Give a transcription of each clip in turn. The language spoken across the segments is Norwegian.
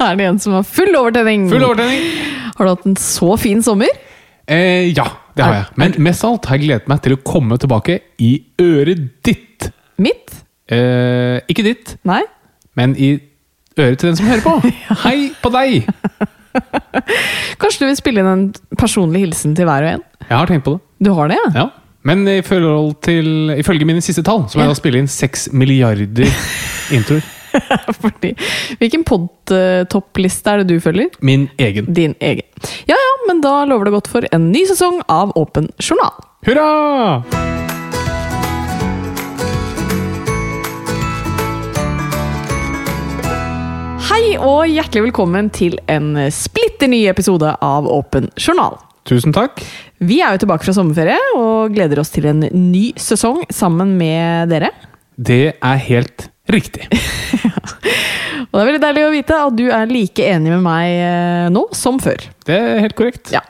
Er det en som har full overtenning? Full overtenning. Har du hatt en så fin sommer? Eh, ja, det har jeg. Men mest av alt har jeg gledet meg til å komme tilbake i øret ditt. Mitt? Eh, ikke ditt, Nei? men i øret til den som hører på. Hei på deg! Kanskje du vil spille inn en personlig hilsen til hver og en? Jeg har tenkt på det. Du har det, ja? Ja. Men i forhold til, ifølge mine siste tall, så må jeg da spille inn seks milliarder introer. Fordi, hvilken podtoppliste er det du følger? Min egen. Din egen. Ja ja, men da lover det godt for en ny sesong av Åpen journal. Hurra! Hei og hjertelig velkommen til en splitter ny episode av Åpen journal. Tusen takk. Vi er jo tilbake fra sommerferie og gleder oss til en ny sesong sammen med dere. Det er helt riktig. Og det er veldig deilig å vite at du er like enig med meg eh, nå som før. Det er helt korrekt. Ja.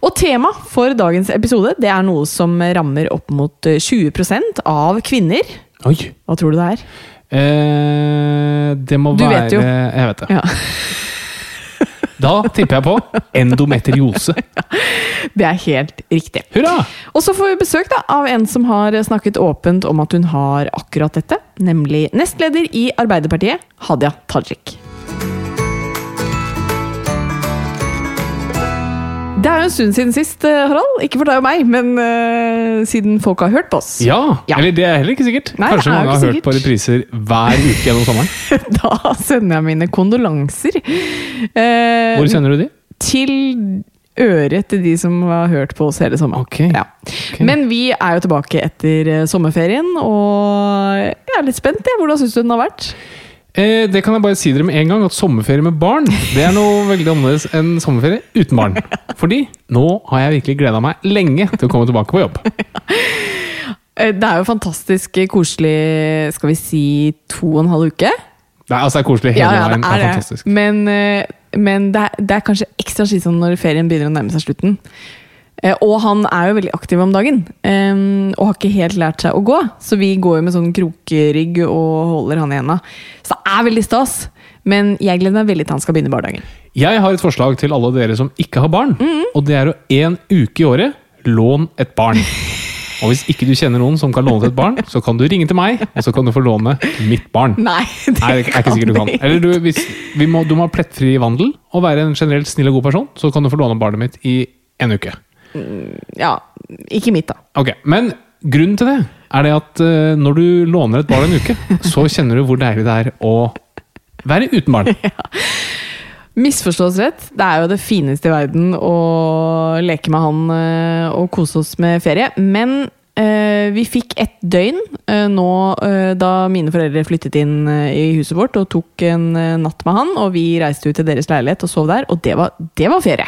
Og tema for dagens episode det er noe som rammer opp mot eh, 20% av kvinner. Oi. Hva tror du det er? Eh, det må Du være vet jo. Jeg vet det. Ja. Da tipper jeg på endometriose. Det er helt riktig. Hurra! Og så får vi besøk da, av en som har snakket åpent om at hun har akkurat dette. Nemlig nestleder i Arbeiderpartiet, Hadia Tajik. Det er jo en stund siden sist, eh, Harald. Ikke for deg og meg, men uh, siden folk har hørt på oss. Ja, Ja. eller det er heller ikke sikkert. Nei, Kanskje mange har sikkert. hørt på repriser hver uke gjennom sommeren. Da sender jeg mine kondolanser. Uh, Hvor sender du de? Til øret til de som har hørt på oss hele sommeren. Okay. Ja. Men vi er jo tilbake etter sommerferien, og jeg er litt spent. jeg. Hvordan syns du den har vært? Eh, det kan jeg bare si dere med en gang, at sommerferie med barn det er noe veldig annerledes enn sommerferie uten barn. Fordi nå har jeg virkelig gleda meg lenge til å komme tilbake på jobb. Eh, Det er jo fantastisk koselig, skal vi si, to og en halv uke. Det er, altså, det er koselig hele veien. Det er fantastisk. Men, eh, men det, er, det er kanskje ekstra slitsomt når ferien begynner å nærme seg slutten. Eh, Og han er jo veldig aktiv om dagen, og har ikke helt lært seg å gå. Så vi går jo med sånn krokrygg og holder han i henda. Så det er veldig stas. Men jeg gleder meg veldig til han skal begynne barnehagen. Jeg har et forslag til alle dere som ikke har barn. Og det er å en uke i året lån et barn. Og hvis ikke du kjenner noen som kan låne et barn, så kan du ringe til meg, og så kan du få låne mitt barn. Nei, det Nei, jeg er ikke sikkert du kan. Eller du, hvis, vi må, du må ha plettfri vandel og være en generelt snill og god person, så kan du få låne barnet mitt i en uke. Ja, ikke mitt, da. Ok, Men grunnen til det er det at eh, når du låner et barn en uke, så kjenner du hvor deilig det er å være uten barn. Ja. Misforstås rett. Det er jo det fineste i verden å leke med han eh, og kose oss med ferie. Men Eh, vi fikk ett døgn nå da mine foreldre flyttet inn i huset vårt og tok en natt med han, og vi reiste ut til deres leilighet og sov der, og det var, det var ferie.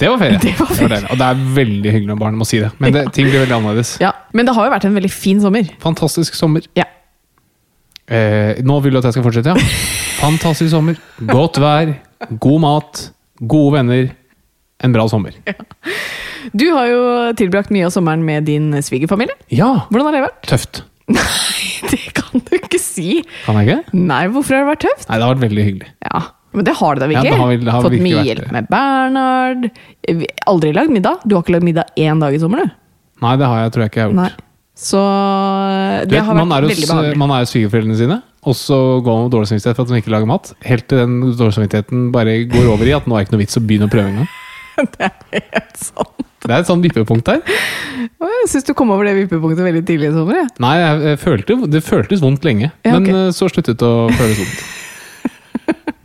Det var ferie. Det var ferie. deilig. Og det er veldig hyggelig når barn må si det. Men det, ting blir veldig annerledes. Ja, Men det har jo vært en veldig fin sommer. Fantastisk sommer. Ja. Eh, nå vil du at jeg skal fortsette, ja? Fantastisk sommer. Godt vær, god mat, gode venner. En bra sommer. Du har jo tilbrakt mye av sommeren med din svigerfamilie. Ja, Hvordan har det vært? tøft. Nei, Det kan du ikke si! Kan jeg ikke? Nei, hvorfor har det vært tøft? Nei, det har vært veldig hyggelig. Ja, Men det har det da Ja, virkelig? det har vi- det har Fått mye hjelp med Bernhard. Aldri lagd middag? Du har ikke lagd middag én dag i sommer, du? Nei, det har jeg, tror jeg ikke jeg har Nei. gjort. Så det vet, har vært er veldig behagelig. man er hos svigerforeldrene sine, og så går man med dårlig samvittighet for at de ikke lager mat. Helt til den dårlige samvittigheten bare går over i at nå er det ikke noe vits å begynne å prøve engang. Helt sant. Det er et sånn vippepunkt der. Jeg syns du kom over det vippepunktet veldig tidlig i sommer. Ja. Nei, jeg, jeg følte, det føltes vondt lenge, Ja, men eh, så sluttet det å føles vondt.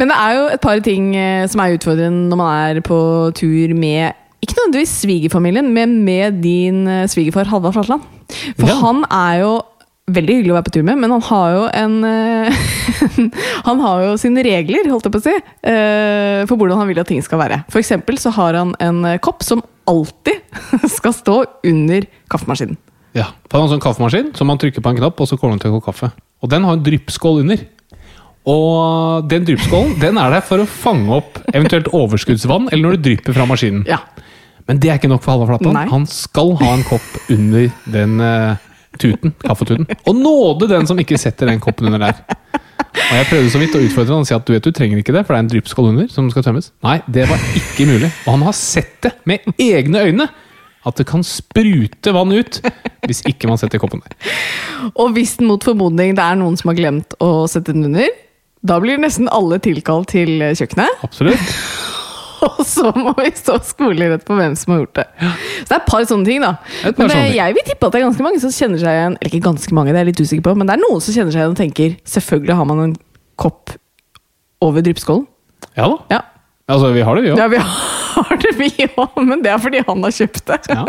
Men det er jo et par ting eh, som er utfordrende når man er på tur med ikke nødvendigvis svigerfamilien, men med din eh, svigerfar Halvard Flatland. For Ja. han er jo veldig hyggelig å være på tur med, men han har jo en eh, Han har jo sine regler, holdt jeg på å si, for hvordan han vil at ting skal være. For eksempel så har han en kopp som alltid skal stå under kaffemaskinen. Ja, på en sånn kaffemaskin, som man trykker på en knapp, og så kommer den til å koke kaffe. Og den har en dryppskål under. Og den dryppskålen den er der for å fange opp eventuelt overskuddsvann, eller når det drypper fra maskinen. Ja. Men det er ikke nok for Halvard Flatland. Nei. Han skal ha en kopp under den eh, tuten, kaffetuten. Og nåde den som ikke setter den koppen under der. Og jeg prøvde så vidt å utfordre han og si at du vet du trenger ikke det, for det er en dryppskål under som skal tømmes. Nei, det var ikke mulig. Og han har sett det med egne øyne. At det kan sprute vann ut hvis ikke man setter koppen der. Og hvis mot formodning det er noen som har glemt å sette den under, da blir nesten alle tilkalt til kjøkkenet. Absolutt. Og så må vi stå skolerett på hvem som har gjort det. Så det er et par sånne ting, da. Et par Men sånne eh, ting. jeg vil tippe at det er ganske mange som kjenner seg igjen Eller ikke ganske mange, det er jeg litt usikker på, men det er noen som kjenner seg igjen og tenker selvfølgelig har man en kopp over dryppskålen. Ja da. Ja. Altså, vi har det, vi òg. ja, vi har det, vi òg, men det er fordi han har kjøpt det. Ja.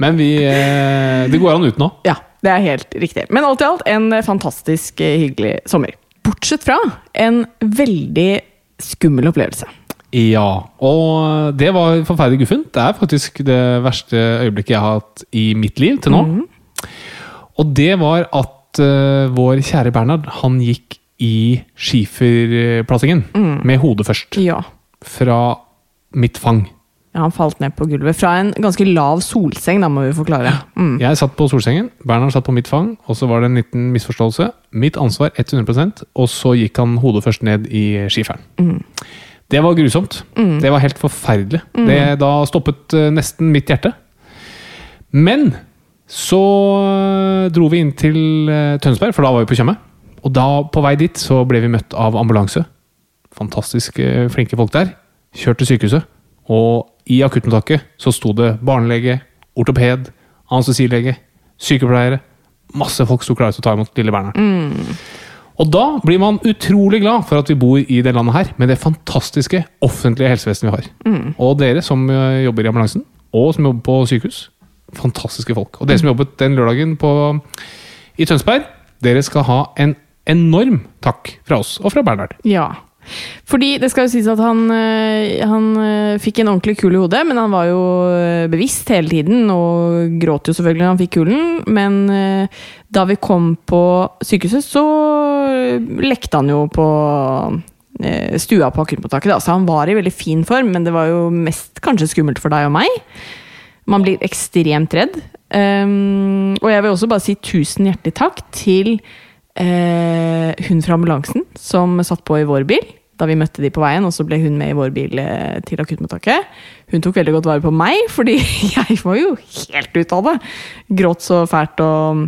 Men vi eh, Det går an uten òg. Ja, det er helt riktig. Men alt i alt en fantastisk eh, hyggelig sommer. Bortsett fra en veldig skummel opplevelse. Ja, og det var forferdelig guffent. Det er faktisk det verste øyeblikket jeg har hatt i mitt liv til nå. Og det var at uh, vår kjære Bernhard, han gikk i skiferplassingen med hodet først. Ja. Fra mitt fang. Ja, han falt ned på gulvet fra en ganske lav solseng, da må vi forklare. Mm. Jeg satt på solsengen, Bernhard satt på mitt fang, og så var det en liten misforståelse. Mitt ansvar 100% og så gikk han hodet først ned i skiferen. Det var grusomt. Det var helt forferdelig. Det, da stoppet eh, nesten mitt hjerte. Men så eh, dro vi inn til eh, Tønsberg, for da var vi på Tjøme. Og da, på vei dit, så ble vi møtt av ambulanse. Fantastisk flinke folk der. Kjørt til sykehuset. Og i akuttmottaket så sto det barnelege, ortoped, anestesilege, sykepleiere. Masse folk sto klare til å ta imot lille Bernhard. Og da blir man utrolig glad for at vi bor i det landet her, med det fantastiske offentlige helsevesenet vi har. Og dere som eh, jobber i ambulansen, og som jobber på sykehus. Fantastiske folk. Og dere som jobbet den lørdagen på, i Tønsberg, dere skal ha en enorm takk fra oss og fra Bernhard. Ja. Fordi det skal jo sies at han, øh, han øh, fikk en ordentlig kul i hodet, men han var jo øh, bevisst hele tiden og gråt jo selvfølgelig når han fikk kulen. Men da vi kom på sykehuset, så lekte han jo på stua på akuttmottaket. Så han var i veldig fin form, men det var jo mest kanskje skummelt for deg og meg. Man blir ekstremt redd. Um, og jeg vil også bare si tusen hjertelig takk til eh, hun fra ambulansen som satt på i vår bil da vi møtte de på veien, og så ble hun med i vår bil eh, til akuttmottaket. Hun tok veldig godt vare på meg, fordi jeg var jo helt ute av det. Gråt så fælt og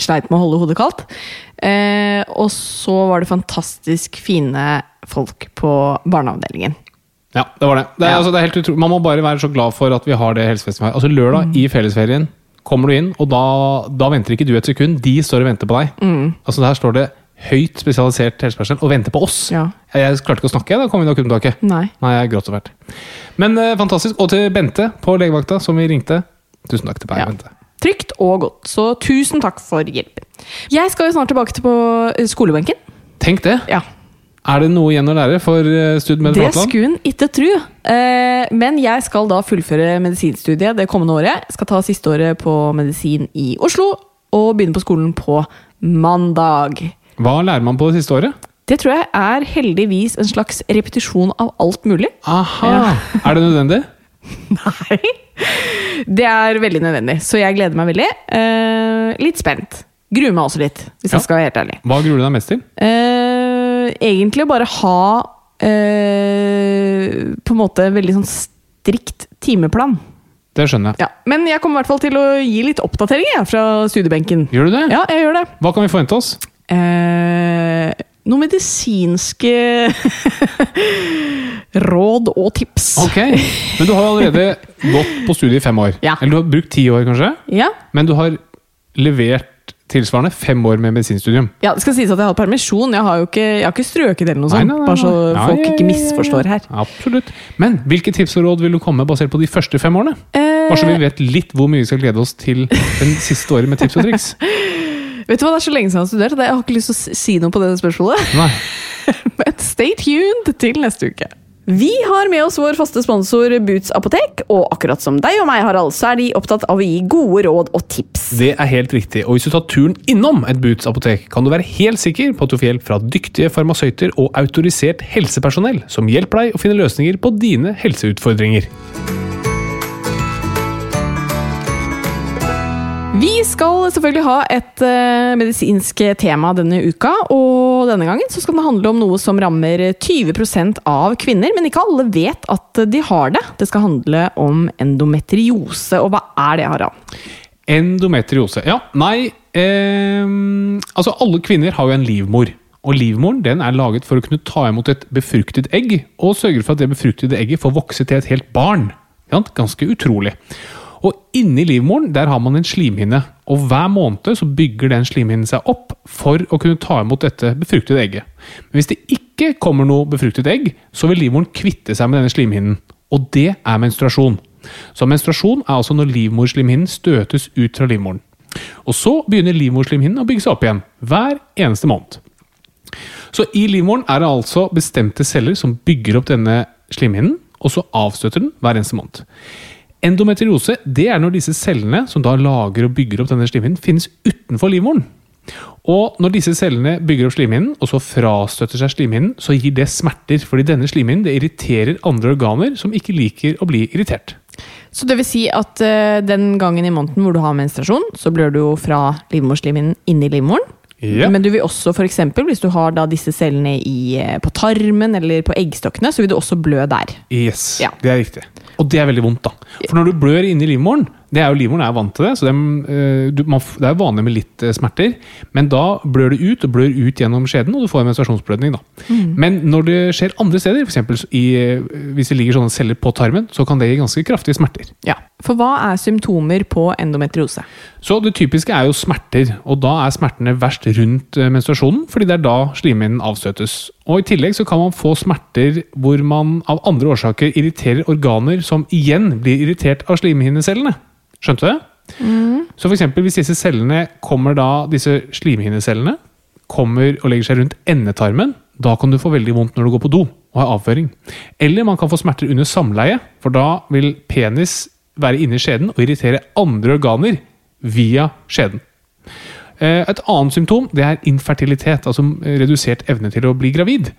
sleit med å holde hodet kaldt. Eh, og så var det fantastisk fine folk på barneavdelingen. Ja, det var det. det, er, Ja. altså, det Man må bare være så glad for at vi har det helsevesenet vi har. Altså Lørdag i fellesferien kommer du inn, og da, da venter ikke du et sekund. De står og venter på deg. Altså Der står det høyt spesialisert helsepersonell og venter på oss. Ja. Jeg klarte ikke å snakke, da kom vi inn akuttmottaket. Nei. Nei, jeg gråt så fælt. Men eh, fantastisk. Og til Bente på legevakta, som vi ringte. Tusen takk til deg, Ja. Bente. Trygt og godt. Så tusen takk for hjelpen. Jeg skal jo snart tilbake til på eh, skolebenken. Tenk det! Ja, Er det noe igjen å lære for eh, Stud med Det skulle en ikke tro. Eh, men jeg skal da fullføre medisinstudiet det kommende året. Jeg skal ta siste året på medisin i Oslo, og begynne på skolen på mandag. Hva lærer man på det siste året? Det tror jeg er heldigvis en slags repetisjon av alt mulig. Aha! Er det nødvendig? Nei. Det er veldig nødvendig, så jeg gleder meg veldig. Eh, litt spent. Gruer meg også litt, hvis Ja. jeg skal være helt ærlig. Hva gruer du deg mest til? Eh, egentlig bare ha eh, på en måte veldig sånn strikt timeplan. Det skjønner jeg. Ja, Men jeg kommer i hvert fall til å gi litt oppdatering jeg, fra studiebenken. Gjør du det? Ja, jeg gjør det. Hva kan vi forvente oss? Eh, noen medisinske råd og tips. Ok, Men du har allerede gått på studiet i fem år. Ja. Eller du har brukt ti år, kanskje? Ja. Men du har levert tilsvarende fem år med medisinstudium. ja, Det skal sies at jeg har hatt permisjon. Jeg har jo ikke, jeg har ikke strøket eller noe sånt. nei, nei, nei, Bare så. Folk ikke misforstår her. Absolutt. Men hvilke tips og råd vil du komme med basert på de første fem årene? Eh, Bare så vi vet litt hvor mye vi skal glede oss til den siste året med tips og triks. vet du hva, Det er så lenge siden jeg har studert, jeg har ikke lyst til å si noe på det spørsmålet. Nei. Men stay tuned til neste uke. Vi har med oss vår faste sponsor Boots apotek, og akkurat som deg og meg, Harald, så er de opptatt av å gi gode råd og tips. Det er helt riktig, og hvis du tar turen innom et Boots apotek, kan du være helt sikker på at du får hjelp fra dyktige farmasøyter og autorisert helsepersonell som hjelper deg å finne løsninger på dine helseutfordringer. Vi skal selvfølgelig ha et uh, medisinsk tema denne uka, og denne gangen så skal det handle om noe som rammer 20% av kvinner, men ikke alle vet at de har det. Det skal handle om endometriose, og hva er det, Harald? Endometriose. Ja, nei eh, Altså, alle kvinner har jo en livmor. Og livmoren den er laget for å kunne ta imot et befruktet egg, og sørge for at det befruktede egget får vokse til et helt barn. Ganske utrolig. Og inni livmoren der har man en slimhinne, og hver måned så bygger den slimhinnen seg opp for å kunne ta imot dette befruktede egget. Men hvis det ikke kommer noe befruktet egg, så vil livmoren kvitte seg med denne slimhinnen. Og det er menstruasjon. Så menstruasjon er altså når livmorslimhinnen støtes ut fra livmoren. Og så begynner livmorslimhinnen å bygge seg opp igjen, hver eneste måned. Så i livmoren er det altså bestemte celler som bygger opp denne slimhinnen, og så avstøter den hver eneste måned. Endometriose det er når disse cellene som da lager og bygger opp denne slimhinnen, finnes utenfor livmoren. Og når disse cellene bygger opp slimhinnen, og så frastøtter seg slimhinnen, så gir det smerter, fordi denne slimhinnen irriterer andre organer som ikke liker å bli irritert. Så det vil si at uh, den gangen i måneden hvor du har menstruasjon, så blør du jo fra livmorslimhinnen inn i livmoren. Ja. Men du vil også for eksempel, hvis du har da disse cellene i, eh, på tarmen eller på eggstokkene, så vil du også blø der. Yes, Ja. det er riktig. Og det er veldig vondt, da. For når du blør inni livmoren det er jo Livmoren er vant til det, så det, eh, du, man, det er vanlig med litt eh, smerter. Men da blør det ut, og blør ut gjennom skjeden, og du får en menstruasjonsblødning. Mm. Men når det skjer andre steder, f.eks. hvis det ligger sånne celler på tarmen, så kan det gi ganske kraftige smerter. Ja. For hva er symptomer på endometriose? Så det typiske er jo smerter, og da er smertene verst rundt eh, menstruasjonen, fordi det er da slimhinnen avstøtes. Og I tillegg så kan man få smerter hvor man av andre årsaker irriterer organer som igjen blir irritert av slimhinnecellene. Skjønte du det? Så for eksempel hvis disse cellene kommer da, disse slimhinnecellene kommer og legger seg rundt endetarmen, da kan du få veldig vondt når du går på do og har avføring. Eller man kan få smerter under samleie, for da vil penis være inni skjeden og irritere andre organer via skjeden. Eh, Et annet symptom det er infertilitet, altså redusert evne til å bli gravid.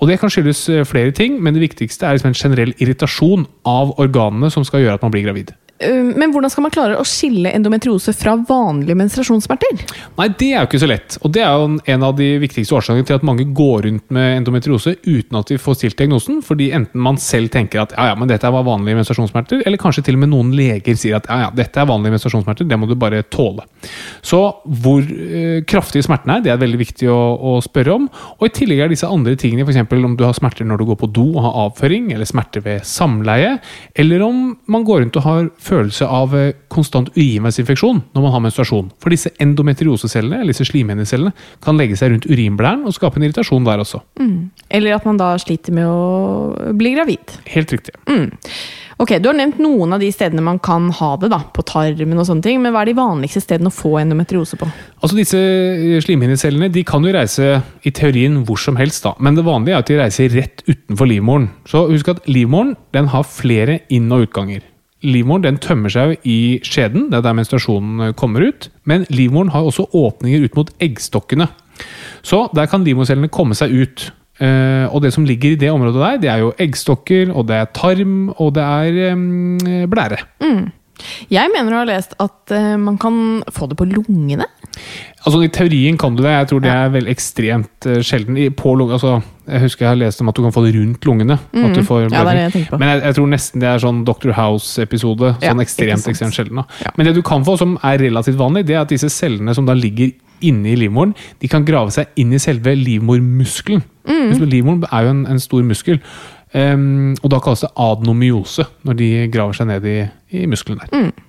Og Det kan skyldes eh, flere ting, men det viktigste er liksom en generell irritasjon av organene som skal gjøre at man blir gravid. Uh, Men hvordan skal man klare å skille endometriose fra vanlige menstruasjonssmerter? Nei, det er jo ikke så lett. Og det er jo en- av de viktigste årsakene til at mange går rundt med endometriose uten at de får stilt diagnosen. Fordi enten man selv tenker at ja, ja, men dette var vanlige menstruasjonssmerter, eller kanskje til og med noen leger sier at ja, ja, dette er vanlige menstruasjonssmerter, det må du bare tåle. Så hvor kraftig kraftige smertene er, det er veldig viktig å, å spørre om. Og i tillegg er disse andre tingene, f.eks. om du har smerter når du går på do og har avføring, eller smerter ved samleie, eller om man går rundt og har følelse av eh, konstant urinveisinfeksjon når man har menstruasjon. For disse endometriosecellene, eller disse slimhinnecellene, kan legge seg rundt urinblæren og skape en irritasjon der også. Eller at man da sliter med å bli gravid. Helt riktig. Ok, Du har nevnt noen av de stedene man kan ha det, da, på tarmen og sånne ting. Men hva er de vanligste stedene å få endometriose på? Altså Disse slimhinnecellene de kan jo reise i teorien hvor som helst, da. men det vanlige er at de reiser rett utenfor livmoren. Så husk at livmoren den har flere inn- og utganger. Livmoren den tømmer seg i skjeden, det er der menstruasjonen kommer ut. Men livmoren har også åpninger ut mot eggstokkene. Så der kan livmorcellene komme seg ut. Eh, og det som ligger i det området der, det er jo eggstokker, og det er tarm, og det er blære. blære. Jeg mener å ha lest at uh, man kan få det på lungene. Altså I teorien kan du det. Jeg tror det er veldig ekstremt uh, sjelden. I, på lung, altså, jeg husker jeg har lest om at du kan få det rundt lungene. At du får Mm. Ja, det er det jeg tenker på. Men jeg, jeg tror nesten det er sånn Dr. House-episode. Sånn ja, ekstremt ekstremt sjelden. Ja. Men det du kan få, som er relativt vanlig, det er at disse cellene som da ligger inni livmoren, de kan grave seg inn i selve livmormuskelen. Mm. Livmoren er jo en, en stor muskel. Ehm, og da kalles det adenomyose, når de graver seg ned i, i muskelen der. Mm.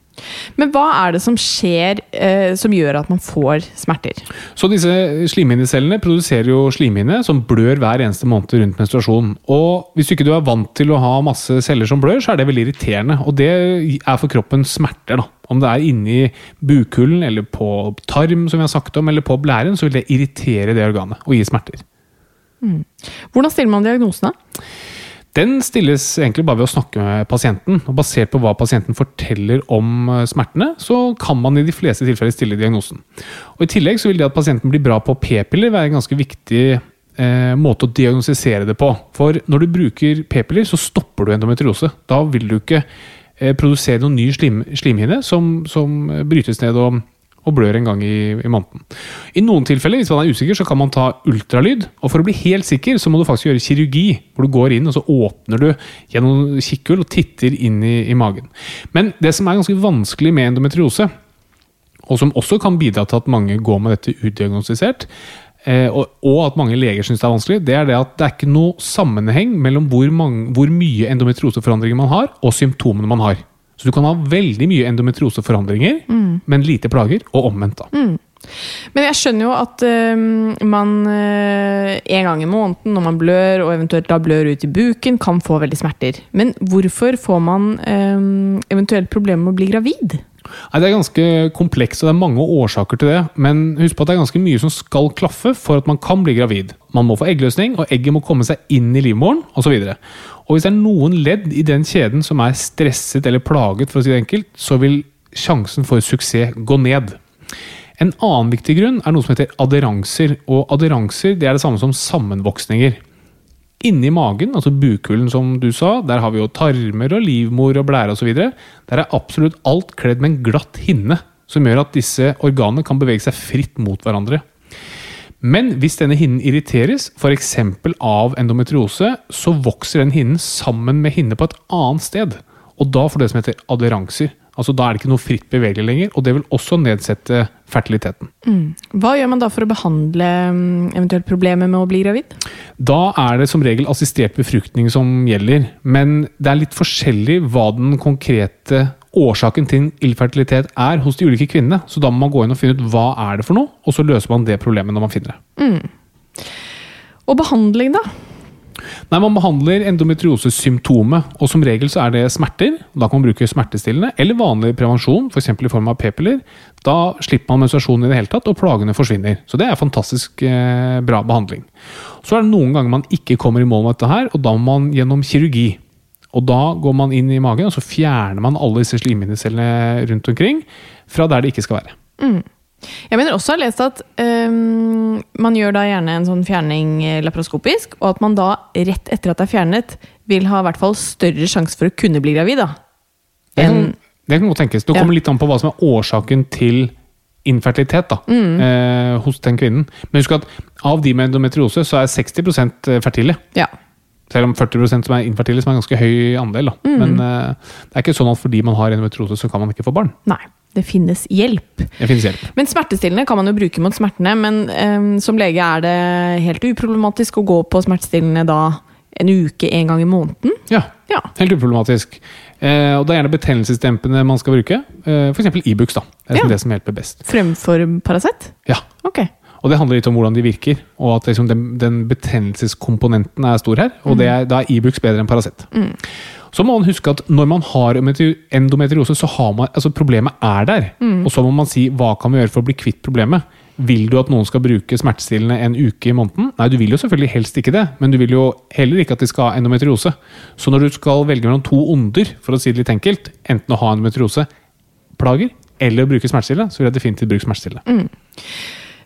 Men hva er det som skjer eh, som gjør at man får smerter? Så disse slimhinnecellene produserer jo slimhinne som blør hver eneste måned rundt menstruasjon. Og hvis ikke du er vant til å ha masse celler som blør, så er det veldig irriterende. Og det er for kroppen smerter, da. Om det er inni bukhulen eller på tarm, som vi har sagt om, eller på blæren, så vil det irritere det organet og gi smerter. Hvordan stiller man diagnosene? Den stilles egentlig bare ved å snakke med pasienten. og Basert på hva pasienten forteller om eh, smertene, så kan man i de fleste tilfeller stille diagnosen. Og I tillegg så vil det at pasienten blir bra på p-piller være en ganske viktig eh, måte å diagnostisere det på. For når du bruker p-piller, så stopper du endometriose. Da vil du ikke eh, produsere noen ny slim, slimhinne som, som brytes ned og, og blør en gang i, i måneden. I noen tilfeller, hvis man er usikker, så kan man ta ultralyd. Og for å bli helt sikker, så må du faktisk gjøre kirurgi. Hvor du går inn og så åpner du gjennom kikkhull og titter inn i, i magen. Men det som er ganske vanskelig med endometriose, og som også kan bidra til at mange går med dette udiagnostisert, eh, og, at mange leger syns det er vanskelig, det er det at det er ikke noe sammenheng mellom hvor, mange, hvor mye endometrioseforandringer man har, og symptomene man har. Så du kan ha veldig mye endometrioseforandringer, men lite plager, og omvendt. da. Men jeg skjønner jo at øh, man øh, en gang i måneden når man blør, og eventuelt da blør ut i buken, kan få veldig smerter. Men hvorfor får man øh, eventuelt problemer med å bli gravid? Nei, Det er ganske komplekst, og det er mange årsaker til det. Men husk på at det er ganske mye som skal klaffe for at man kan bli gravid. Man må få eggløsning, og egget må komme seg inn i livmoren osv. Og, og hvis det er noen ledd i den kjeden som er stresset eller plaget, for å si det enkelt, så vil sjansen for suksess gå ned. En annen viktig grunn er noe som heter aderanser. Og aderanser det er det samme som sammenvoksninger. Inni magen, altså bukhulen som du sa, der har vi jo tarmer og livmor og blære osv. Der er absolutt alt kledd med en glatt hinne, som gjør at disse organene kan bevege seg fritt mot hverandre. Men hvis denne hinnen irriteres, f.eks. av endometriose, så vokser den hinnen sammen med hinne på et annet sted. Og da får du det som heter aderanser. Altså Da er det ikke noe fritt bevegelig lenger, og det vil også nedsette fertiliteten. Hva gjør man da for å behandle mm, eventuelt problemer med å bli gravid? Da er det som regel assistert befruktning som gjelder, men det er litt forskjellig hva den konkrete årsaken til infertilitet er hos de ulike kvinnene. Så da må man gå inn og finne ut hva er det for noe, og så løser man det problemet når man finner det. Og behandling, da? Nei, Man behandler endometriosesymptomet, og som regel så er det smerter. Da kan man bruke smertestillende eller vanlig prevensjon, f.eks. i form av p-piller. Da slipper man menstruasjonen i det hele tatt, og plagene forsvinner. Så det er fantastisk eh, bra behandling. Så er det noen ganger man ikke kommer i mål med dette her, og da må man gjennom kirurgi. Og da går man inn i magen, og så fjerner man alle disse slimhinnecellene rundt omkring fra der det ikke skal være. Jeg mener også jeg har lest at øhm, man gjør da gjerne en sånn fjerning eh, laparoskopisk, og at man da rett etter at det er fjernet, vil ha i hvert fall større sjanse for å kunne bli gravid. da. Det kan, det kan godt tenkes. Det Ja. kommer litt an på hva som er årsaken til infertilitet da, eh, hos den kvinnen. Men husk at av de med endometriose så er 60% fertile. ja. Selv om 40% som er infertile, som er en ganske høy andel. Da. Men uh, det er ikke sånn at fordi man har endometriose, så kan man ikke få barn. Nei. Det finnes hjelp. Det finnes hjelp. Men smertestillende kan man jo bruke mot smertene, men um, som lege er det helt uproblematisk å gå på smertestillende da en uke en gang i måneden. Ja, Ja. helt uproblematisk. Eh, og det er gjerne betennelsesdempende man skal bruke. Eh, F.eks. Ibux. da. Det er liksom Ja. det som hjelper best. Fremfor Paracet? Ja, Ok. Og det handler litt om hvordan de virker, og at liksom den, den betennelseskomponenten er stor her. Og det er, da er Ibux bedre enn Paracet. Så må man huske at når man har endometriose, så har man altså problemet er der. Og så må man si hva kan vi gjøre for å bli kvitt problemet. Vil du at noen skal bruke smertestillende en uke i måneden? Nei, du vil jo selvfølgelig helst ikke det, men du vil jo heller ikke at de skal ha endometriose. Så når du skal velge mellom to onder, for å si det litt enkelt, enten å ha endometrioseplager eller å bruke smertestillende, så vil jeg definitivt bruke smertestillende.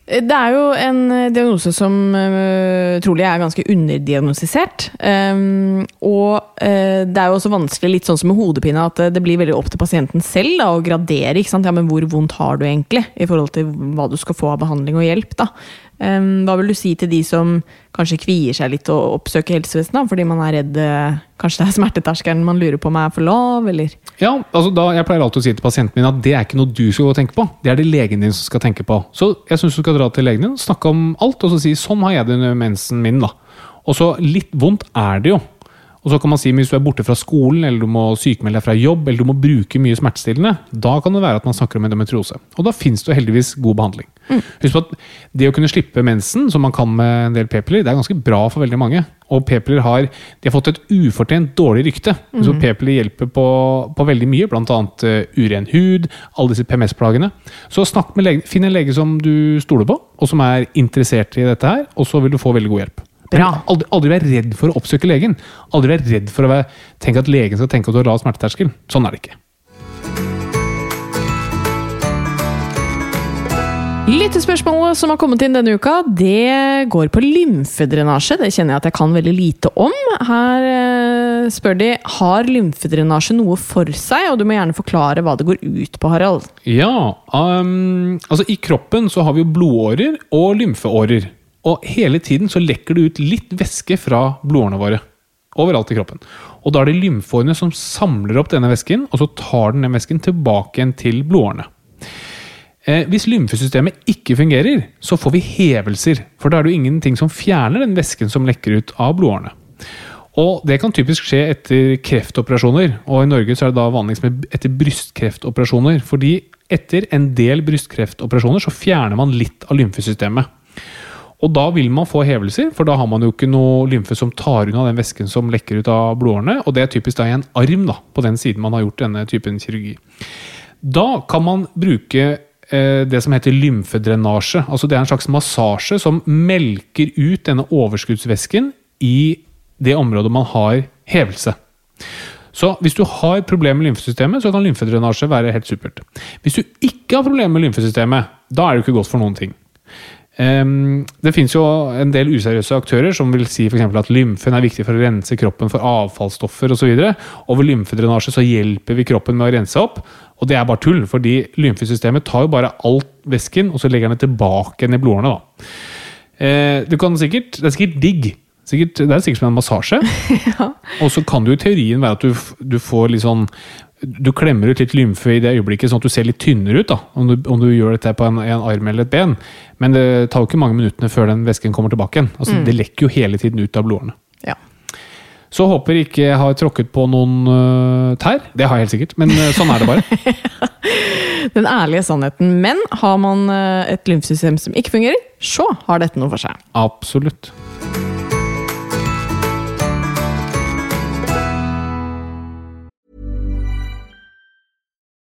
Det er jo en eh, diagnose som uh, trolig er ganske underdiagnostisert. Um, og uh, det er jo også vanskelig, litt sånn som med hodepine, at det blir veldig opp til pasienten selv da, å gradere. ikke sant? Ja, men Hvor vondt har du egentlig, i forhold til hva du skal få av behandling og hjelp. da. Hva vil du si til de som kanskje kvier seg litt å oppsøke helsevesenet, fordi man er redd øh, Kanskje det er smerteterskelen man lurer på om er for lav, eller? Ja, altså da, Jeg pleier alltid å si til pasienten min at det er ikke noe du skal gå og tenke på. Det er det legen din som skal tenke på. Så jeg syns du skal dra til legen din, snakke om alt, og så si sånn har jeg det under mensen min. da. Og så litt vondt er det jo. Og så kan man si at hvis du er borte fra skolen, eller du må sykemelde deg fra jobb, eller du må bruke mye smertestillende, da kan det være at man snakker om endometriose. Og da finnes det heldigvis god behandling. Husk på at det å kunne slippe mensen, som man kan med en del p-piller, det er ganske bra for veldig mange. Og p-piller har, har fått et ufortjent dårlig rykte. Så p-piller hjelper på, på veldig mye, bl.a. Uh, uren hud, alle disse PMS-plagene. Så snakk med lege, finn en lege som du stoler på, og som er interessert i dette her, og så vil du få veldig god hjelp. Bra. Aldri, aldri vær redd for å oppsøke legen. Aldri vær redd for å være, tenke at legen skal tenke at du har lav smerteterskel. Sånn er det ikke. Lyttespørsmålet som har kommet inn denne uka, det går på lymfedrenasje. Det kjenner jeg at jeg kan veldig lite om. Her eh, spør de har lymfedrenasje noe for seg, og du må gjerne forklare hva det går ut på, Harald. Ja, um, altså i kroppen så har vi jo blodårer og lymfeårer. Og hele tiden så lekker det ut litt væske fra blodårene våre. Overalt i kroppen. Og da er det lymfeårene som samler opp denne væsken, og så tar den den væsken tilbake igjen til blodårene. Eh, hvis lymfesystemet ikke fungerer, så får vi hevelser. For da er det jo ingenting som fjerner den væsken som lekker ut av blodårene. Og det kan typisk skje etter kreftoperasjoner. Og i Norge så er det da vanligst etter brystkreftoperasjoner. Fordi etter en del brystkreftoperasjoner så fjerner man litt av lymfesystemet. Og da vil man få hevelser, for da har man jo ikke noe lymfe som tar unna den væsken som lekker ut av blodårene. Og det er typisk da i en arm, da, på den siden man har gjort denne typen kirurgi. Da kan man bruke eh, det som heter lymfedrenasje. Altså det er en slags massasje som melker ut denne overskuddsvæsken i det området man har hevelse. Så hvis du har problemer med lymfesystemet, så kan lymfedrenasje være helt supert. Hvis du ikke har problemer med lymfesystemet, da er det ikke godt for noen ting. Ehm, det finnes jo en del useriøse aktører som vil si for at lymfen er viktig for å rense kroppen for avfallsstoffer osv. Ved lymfedrenasje så hjelper vi kroppen med å rense opp. Og det er bare tull, fordi lymfesystemet tar jo bare alt væsken og så legger den tilbake igjen i blodårene. da. Eh, du kan sikkert, Det er sikkert digg. Sikkert, det er sikkert som en massasje. Og så kan det jo i teorien være at du, du får litt sånn du klemmer ut litt lymfe i det øyeblikket, sånn at du ser litt tynnere ut. da, Om du, om du gjør dette på en, en arm eller et ben. Men det tar jo ikke mange minuttene før den væsken kommer tilbake igjen. Altså, Det lekker jo hele tiden ut av blodårene. Ja. Så håper jeg ikke jeg har tråkket på noen uh, tær. Det har jeg helt sikkert, men uh, sånn er det bare. Den ærlige sannheten. Men har man uh, et lymfesystem som ikke fungerer, så har dette noe for seg. Absolutt.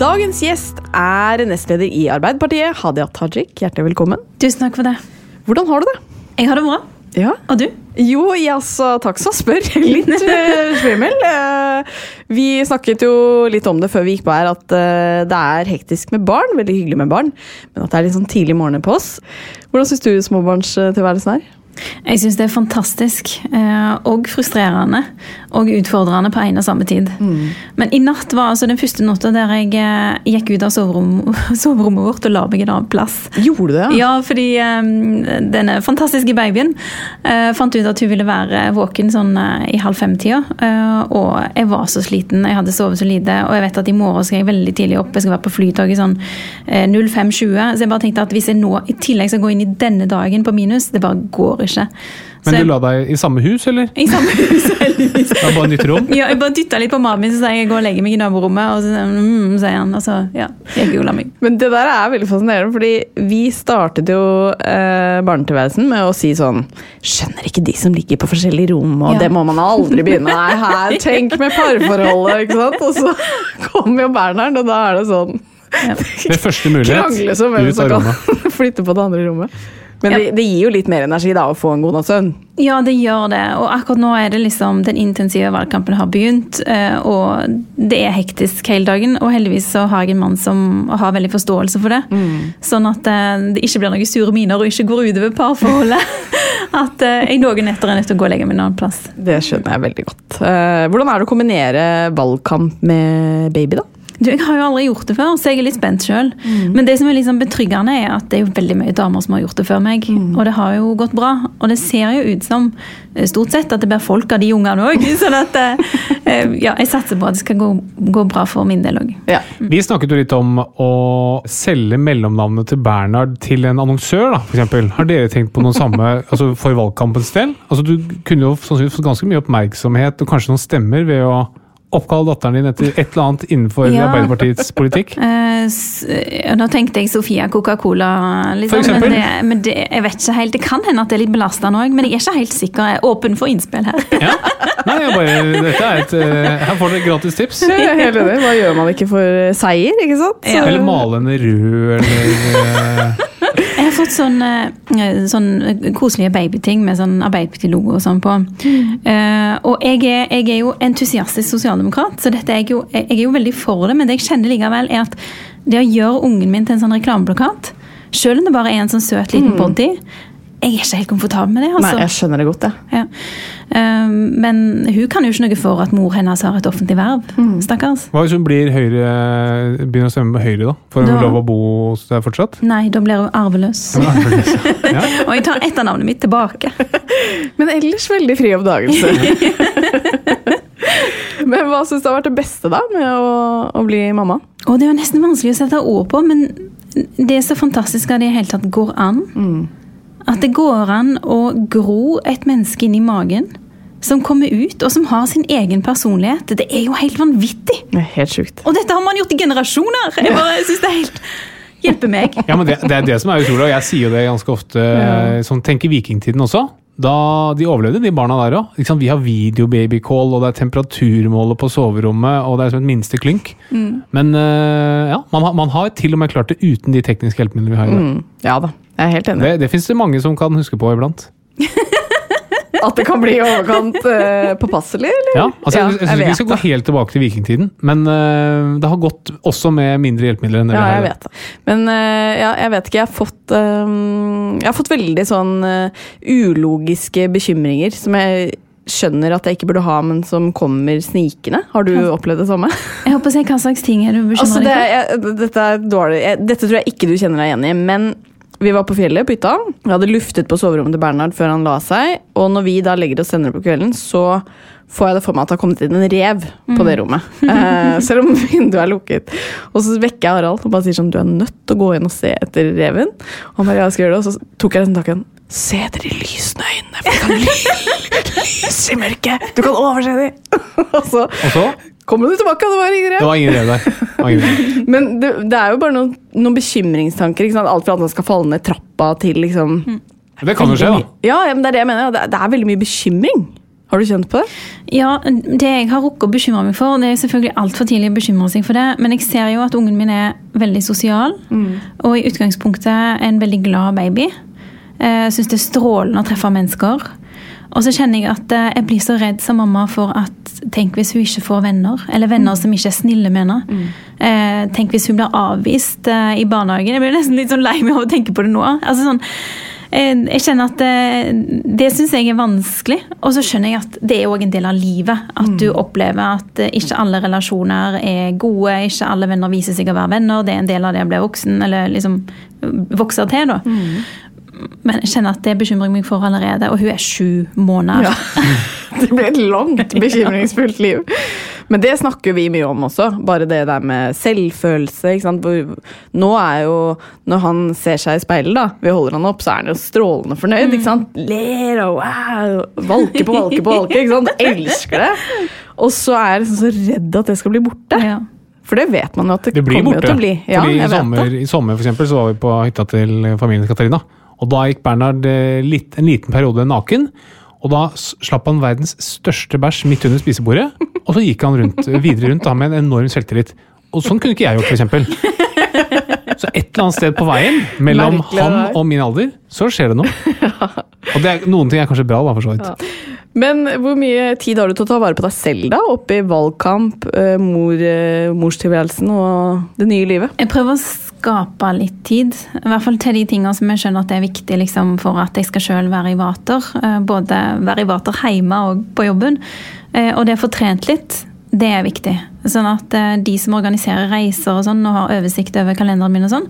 Dagens gjest er nestleder i Arbeiderpartiet, Hadia Tajik. Hjertelig velkommen. Tusen takk for det. Hvordan har du det? Jeg har det bra. Ja. Og du? Jo, altså, takk som spør. Litt uh, svimmel. Eh, vi snakket jo litt om det før vi gikk på her, at eh, det er hektisk med barn. Veldig hyggelig med barn, men at det er litt sånn tidlig morgen på oss. Hvordan syns du småbarnstilværelsen er? Jeg syns det er fantastisk. eh, Og frustrerende. Og utfordrende på en og samme tid. Men i natt var altså den første natta der jeg eh, gikk ut av soverommet, soverommet vårt og la meg en annen plass. Gjorde du det? Ja, fordi eh, denne fantastiske babyen eh, fant ut at hun ville være våken sånn eh, i halv fem-tida. Eh, og jeg var så sliten, jeg hadde sovet så lite, og jeg vet at i morgen skal jeg veldig tidlig opp. Jeg skal være på flytoget sånn eh, 05.20. Så jeg bare tenkte at hvis jeg nå i tillegg skal gå inn i denne dagen på minus, det bare går ikke. Så Men jeg- du la deg i samme hus, eller? I samme hus, heldigvis. Det var bare nytt rom? Ja, jeg bare dytta litt på mannen min, så sa jeg jeg går og legger meg i naborommet. Og så han, mm, sier han, og så ja, jeg gikk og la meg. Men det der er veldig fascinerende, fordi vi startet jo eh, barnetilværelsen med å si sånn Skjønner ikke de som ligger på forskjellige rom, og Ja. det må man aldri begynne. Nei, her, tenk med parforholdet, ikke sant. Og så kommer jo Bernhard, og da er det sånn Ved første mulighet, Krangle som hvem ut som av kan rommet. flytte på det andre rommet. Men det, det gir jo litt mer energi da å få en god natts søvn. Ja, det gjør det. Og akkurat nå er det liksom den intensive valgkampen har begynt. eh, Og det er hektisk hele dagen. Og heldigvis så har jeg en mann som har veldig forståelse for det. Sånn at eh, det ikke blir noen sure miner og ikke går utover parforholdet. At eh, jeg noen netter er nødt til å gå og legge meg en annen plass. Det skjønner jeg veldig godt. Hvordan er det å kombinere valgkamp med baby, da? Du, Jeg har jo aldri gjort det før, så jeg er litt spent sjøl. Men det som er liksom betryggende, er at det er jo veldig mye damer som har gjort det før meg. Og det har jo gått bra. Og det ser jo ut som eh, stort sett at det blir folk av de ungene òg. Sånn at eh, eh, ja, jeg satser på at det skal gå, gå bra for min del òg. Ja. Vi snakket jo litt om å selge mellomnavnet til Bernhard til en annonsør, da, for eksempel. Har dere tenkt på noe samme altså for valgkampens del? Altså, du kunne jo sannsynligvis fått ganske mye oppmerksomhet og kanskje noen stemmer ved å oppkalle datteren din etter et eller annet innenfor Ja. Arbeiderpartiets politikk. Uh, s- nå tenkte jeg Sofia Coca-Cola, liksom, men, det, men det, jeg vet ikke helt. Det kan hende at det er litt belastende òg, men jeg er ikke helt sikker. Jeg er åpen for innspill her. Ja. Nei, jeg bare, dette er et, uh, her får dere gratis tips. Enig. Hva gjør man ikke for seier, ikke sant? Så- Eller male henne rød, eller Jeg har fått sånn, eh, sånn koselige babyting med sånn Arbeiderparti-logo og sånn på. Eh, og jeg er, jeg er jo entusiastisk sosialdemokrat, så dette er jeg, jo, jeg er jo veldig for det. Men det jeg kjenner likevel, er at det å gjøre ungen min til en sånn reklameplakat, selv om det bare er en sånn søt liten body, jeg er ikke helt komfortabel med det. Altså. Nei, jeg skjønner det godt, jeg. Ja. Um, men hun kan jo ikke noe for at mor hennes har et offentlig verv. Stakkars. Hva hvis hun blir høyre, begynner å stemme med Høyre, da? Får hun Da- lov å bo hos deg fortsatt? Nei, da blir hun arveløs. Ja. Og jeg tar etternavnet mitt tilbake. Men ellers veldig fri oppdagelse. Men hva syns du har vært det beste da med å, å bli mamma? Og det er jo nesten vanskelig å sette ord på, men det er så fantastisk at det i det hele tatt går an. At det går an å gro et menneske inn i magen som kommer ut, og som har sin egen personlighet. Det er jo helt vanvittig! Det er helt sjukt. Og dette har man gjort i generasjoner! Jeg bare synes det er helt Hjelpe meg. Ja, men det, det er det som er utrolig, og jeg sier jo det ganske ofte. Ja. Sånn, tenk i vikingtiden også. Da De overlevde, de barna der òg. Vi har videobabycall, og det er temperaturmålet på soverommet, og det er som et minste klynk. Men eh, ja, man, har- man har til og med klart det uten de tekniske hjelpemidlene vi har i dag. Mm, ja da, jeg er helt enig. Det, det fins det mange som kan huske på iblant. At det kan bli i overkant uh, påpasselig, eller? Ja, altså, Ja, jeg, jeg, syns ikke vi skal gå helt tilbake til vikingtiden, men uh, det har gått også med mindre hjelpemidler enn det Ja, vi har. jeg vet det. Men uh, ja, jeg vet ikke. Jeg har fått, um, jeg har fått veldig sånn eh, ulogiske bekymringer som jeg skjønner at jeg ikke burde ha, men som kommer snikende. Har du opplevd det samme? Jeg håper å si hva slags ting er du bekymrer Altså, deg det, for? dette er dårlig. Jeg, dette tror jeg ikke du kjenner deg igjen i, men vi var på fjellet på hytta. Vi hadde luftet på soverommet til Bernhard før han la seg. Og når vi da legger oss senere på kvelden, så får jeg det for meg at det har kommet inn en rev på det rommet. Eh, selv om vinduet er lukket. Og så vekker jeg Harald og bare sier sånn Du er nødt til å gå inn og se etter reven. Og han bare ja, jeg skal gjøre det. Og så tok jeg den takken. Se etter de lysende øynene, for det kan Lys i mørket! Du kan overse dem! Og så Og så kommer du tilbake, det var ingen Det var ingen rev der. Men det, det er jo bare noen, noen bekymringstanker. Ikke sant? Alt fra at man skal falle ned trappa til liksom Det kan jo skje, da. Ja, ja, men det er det jeg mener. Det det er veldig mye bekymring. Har du kjent på det? Ja, det jeg har rukket å bekymre meg for, det er selvfølgelig altfor tidlig å bekymre seg for det, men jeg ser jo at ungen min er veldig sosial, og i utgangspunktet en veldig glad baby. Jeg syns det er strålende å treffe mennesker. Og så kjenner jeg at eh, jeg blir så redd som mamma for at Tenk hvis hun ikke får venner, eller venner som ikke er snille med henne. Eh, tenk hvis hun blir avvist eh, i barnehagen. Jeg blir nesten litt sånn lei meg av å tenke på det nå. Altså sånn, eh, jeg kjenner at eh, Det syns jeg er vanskelig. Og så skjønner jeg at det er òg en del av livet. At du opplever at eh, ikke alle relasjoner er gode, ikke alle venner viser seg å være venner. Det er en del av det å bli voksen, eller liksom vokse til, da. Men jeg kjenner at det bekymrer meg for allerede, og hun er sju måneder. Det blir et langt, bekymringsfullt liv. Men det snakker vi mye om også. Bare det der med selvfølelse. Ikke sant? Nå er jo Når han ser seg i speilet, da, vi holder han opp, så er han jo strålende fornøyd. Ikke sant? Ler og wow, valker på valker på valker. Ikke sant? Elsker det. Og så er jeg liksom så redd at det skal bli borte. Ja. For det vet man jo at det, Det blir kommer borte. jo til å bli. Ja, Fordi i sommer. I sommer for eksempel, så var vi på hytta til familien Katarina. Og da gikk Bernhard eh, litt, en liten periode naken. Og da slapp han verdens største bæsj midt under spisebordet. Og så gikk han rundt, videre rundt da med en enorm selvtillit. Og sånn kunne ikke jeg gjort, f.eks. Så et eller annet sted på veien, mellom Merkelig han og min alder, så skjer det noe. Og det er, noen ting er kanskje bra, da, for så vidt. Men hvor mye tid har du til å ta vare på deg selv, da? Oppi valgkamp, eh, mor, eh, morstilværelsen og det nye livet? Jeg prøver å skape litt tid. I hvert fall til de tingene som jeg skjønner at det er viktig liksom, for at jeg skal selv være i vater. Eh, Både være i vater hjemme og på jobben. Og det å få trent litt, det er viktig. Sånn at eh, de som organiserer reiser og sånn, og har oversikt over kalenderen min og sånn,